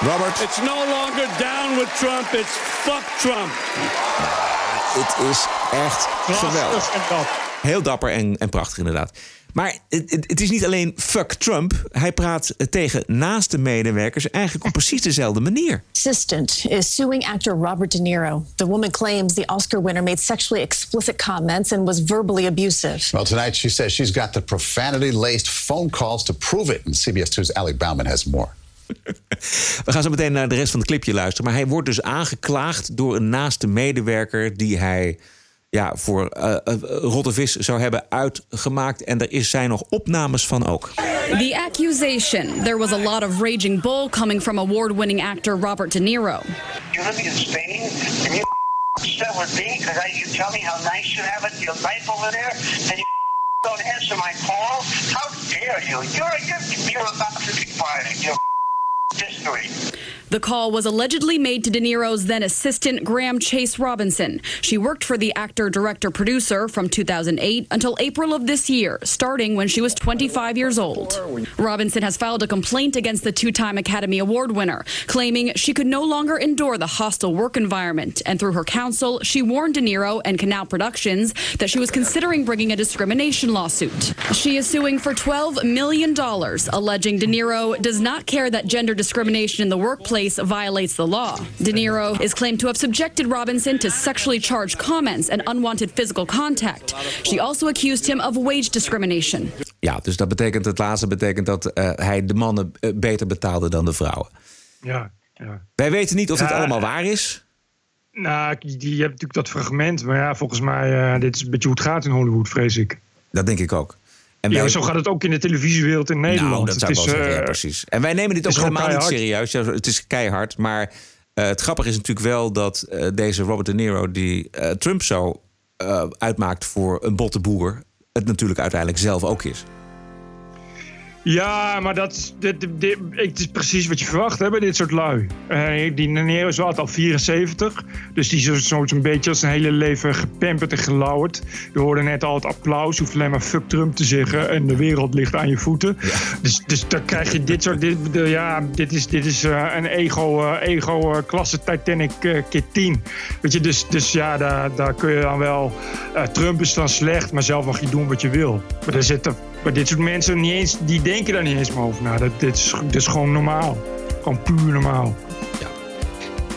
Robert. It's no longer down with Trump. It's fuck Trump. Het is echt geweldig. Heel dapper en, en prachtig inderdaad. Maar het, het- is niet alleen fuck Trump. Hij praat tegen naaste medewerkers eigenlijk op precies dezelfde manier. assistant is suing actor Robert De Niro. The woman claims the Oscar winner made sexually explicit comments and was verbally abusive. Well, tonight she says she's got the profanity laced phone calls to prove it. And CBS 2's Alec Bauman has more. We gaan zo meteen naar de rest van het clipje luisteren. Maar hij wordt dus aangeklaagd door een naaste medewerker die hij ja, voor eh eh, rotte vis zou hebben uitgemaakt. En er is, zijn nog opnames van ook. The accusation there was a lot of raging bull coming from award winning actor Robert De Niro. You're living in Spain and you upset with me because you tell me how nice you have it, your life over there, and you don't answer my call. How dare you? You're you're, you're about to be fired. You're history. The call was allegedly made to De Niro's then assistant Graham Chase Robinson. She worked for the actor, director, producer from 2008 until April of this year, starting when she was 25 years old. Robinson has filed a complaint against the two time Academy Award winner, claiming she could no longer endure the hostile work environment. And through her counsel, she warned De Niro and Canal Productions that she was considering bringing a discrimination lawsuit. She is suing for $12 million, alleging De Niro does not care that gender discrimination in the workplace violates the law. De Niro is claimed to have subjected Robinson to sexually charged comments and unwanted physical contact. She also accused him of wage discrimination. Ja, dus dat betekent het laatste betekent dat eh, hij de mannen eh, beter betaalde dan de vrouwen. Ja, ja. Wij weten niet of dit Ja. allemaal waar is. Nou, die, die hebt natuurlijk dat fragment. Maar ja, volgens mij, uh, dit is een beetje hoe het gaat in Hollywood, vrees ik. Dat denk ik ook. En ja, wij- zo gaat het ook in de televisiewereld in Nederland. Nou, dat zou ik wel ja, eh, precies. En wij nemen dit ook helemaal niet serieus. Ja, het is keihard. Maar eh, het grappige is natuurlijk wel dat eh, deze Robert De Niro... die Trump zo uitmaakt voor een botte boer... het natuurlijk uiteindelijk zelf ook is. Ja, maar dat, dit, dit, het is precies wat je verwacht hè, bij dit soort lui. Eh, die Nero is wel al 74. Dus die is zo- zo- zo'n beetje als een hele leven gepamperd en gelauwerd. Je hoorde net al het applaus. Je hoeft alleen maar fuck Trump te zeggen. En de wereld ligt aan je voeten. Dus, dus dan krijg je dit soort... Dit, de- ja, dit is, dit is eh, een ego, eh, ego klasse Titanic keer 10. Weet je, dus, dus ja, daar, daar kun je dan wel... Trump is dan slecht, maar zelf mag je doen wat je wil. Maar er zitten... Maar dit soort mensen die denken daar niet eens meer over na. Dat, dit, is, is gewoon normaal. Gewoon puur normaal.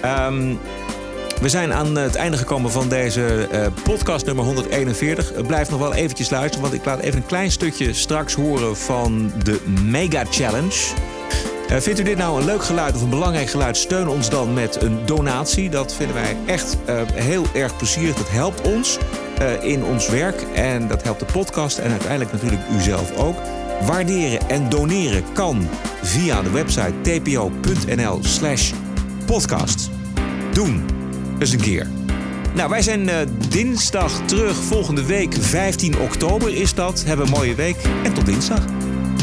Ehm, we zijn aan het einde gekomen van deze eh, podcast nummer 141. Eh, Blijf nog wel eventjes luisteren, want ik laat even een klein stukje straks horen van de Mega Challenge. Eh, vindt u dit nou een leuk geluid of een belangrijk geluid? Steun ons dan met een donatie. Dat vinden wij echt eh, heel erg plezierig. Dat helpt ons eh, in ons werk en dat helpt de podcast en uiteindelijk natuurlijk u zelf ook. Waarderen en doneren kan via de website tpo.nl slash podcast. Doen. eens een keer. Nou, wij zijn dinsdag terug. Volgende week, 15 oktober is dat. Hebben een mooie week en tot dinsdag.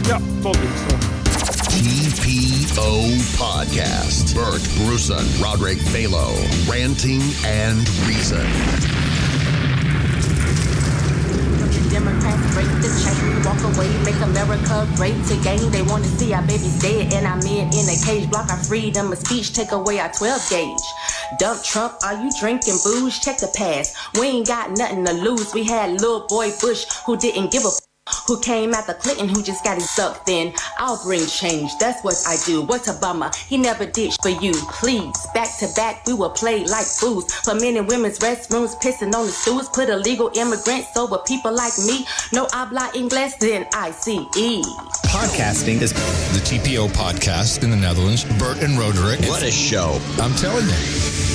Ja, tot dinsdag. TPO Podcast. Bert Bruson, Roderick Balo, Ranting and Reason. Democrats break the chain, walk away, make America great again. They want to see our babies dead and our men in a cage, block our freedom of speech, take away our 12 gauge. Dump Trump, are you drinking booze? Check the past. We ain't got nothing to lose. We had little boy Bush who didn't give a who came after Clinton who just got his sucked in. I'll bring change, that's what I do. What's a bummer? He never did for you. Please, back to back, we will play like fools. For men and women's restrooms, pissing on the stools. Put illegal immigrants over people like me. No habla inglés, then I see E. Podcasting is the TPO podcast in the Netherlands. Bert and Roderick. What a show. I'm telling you.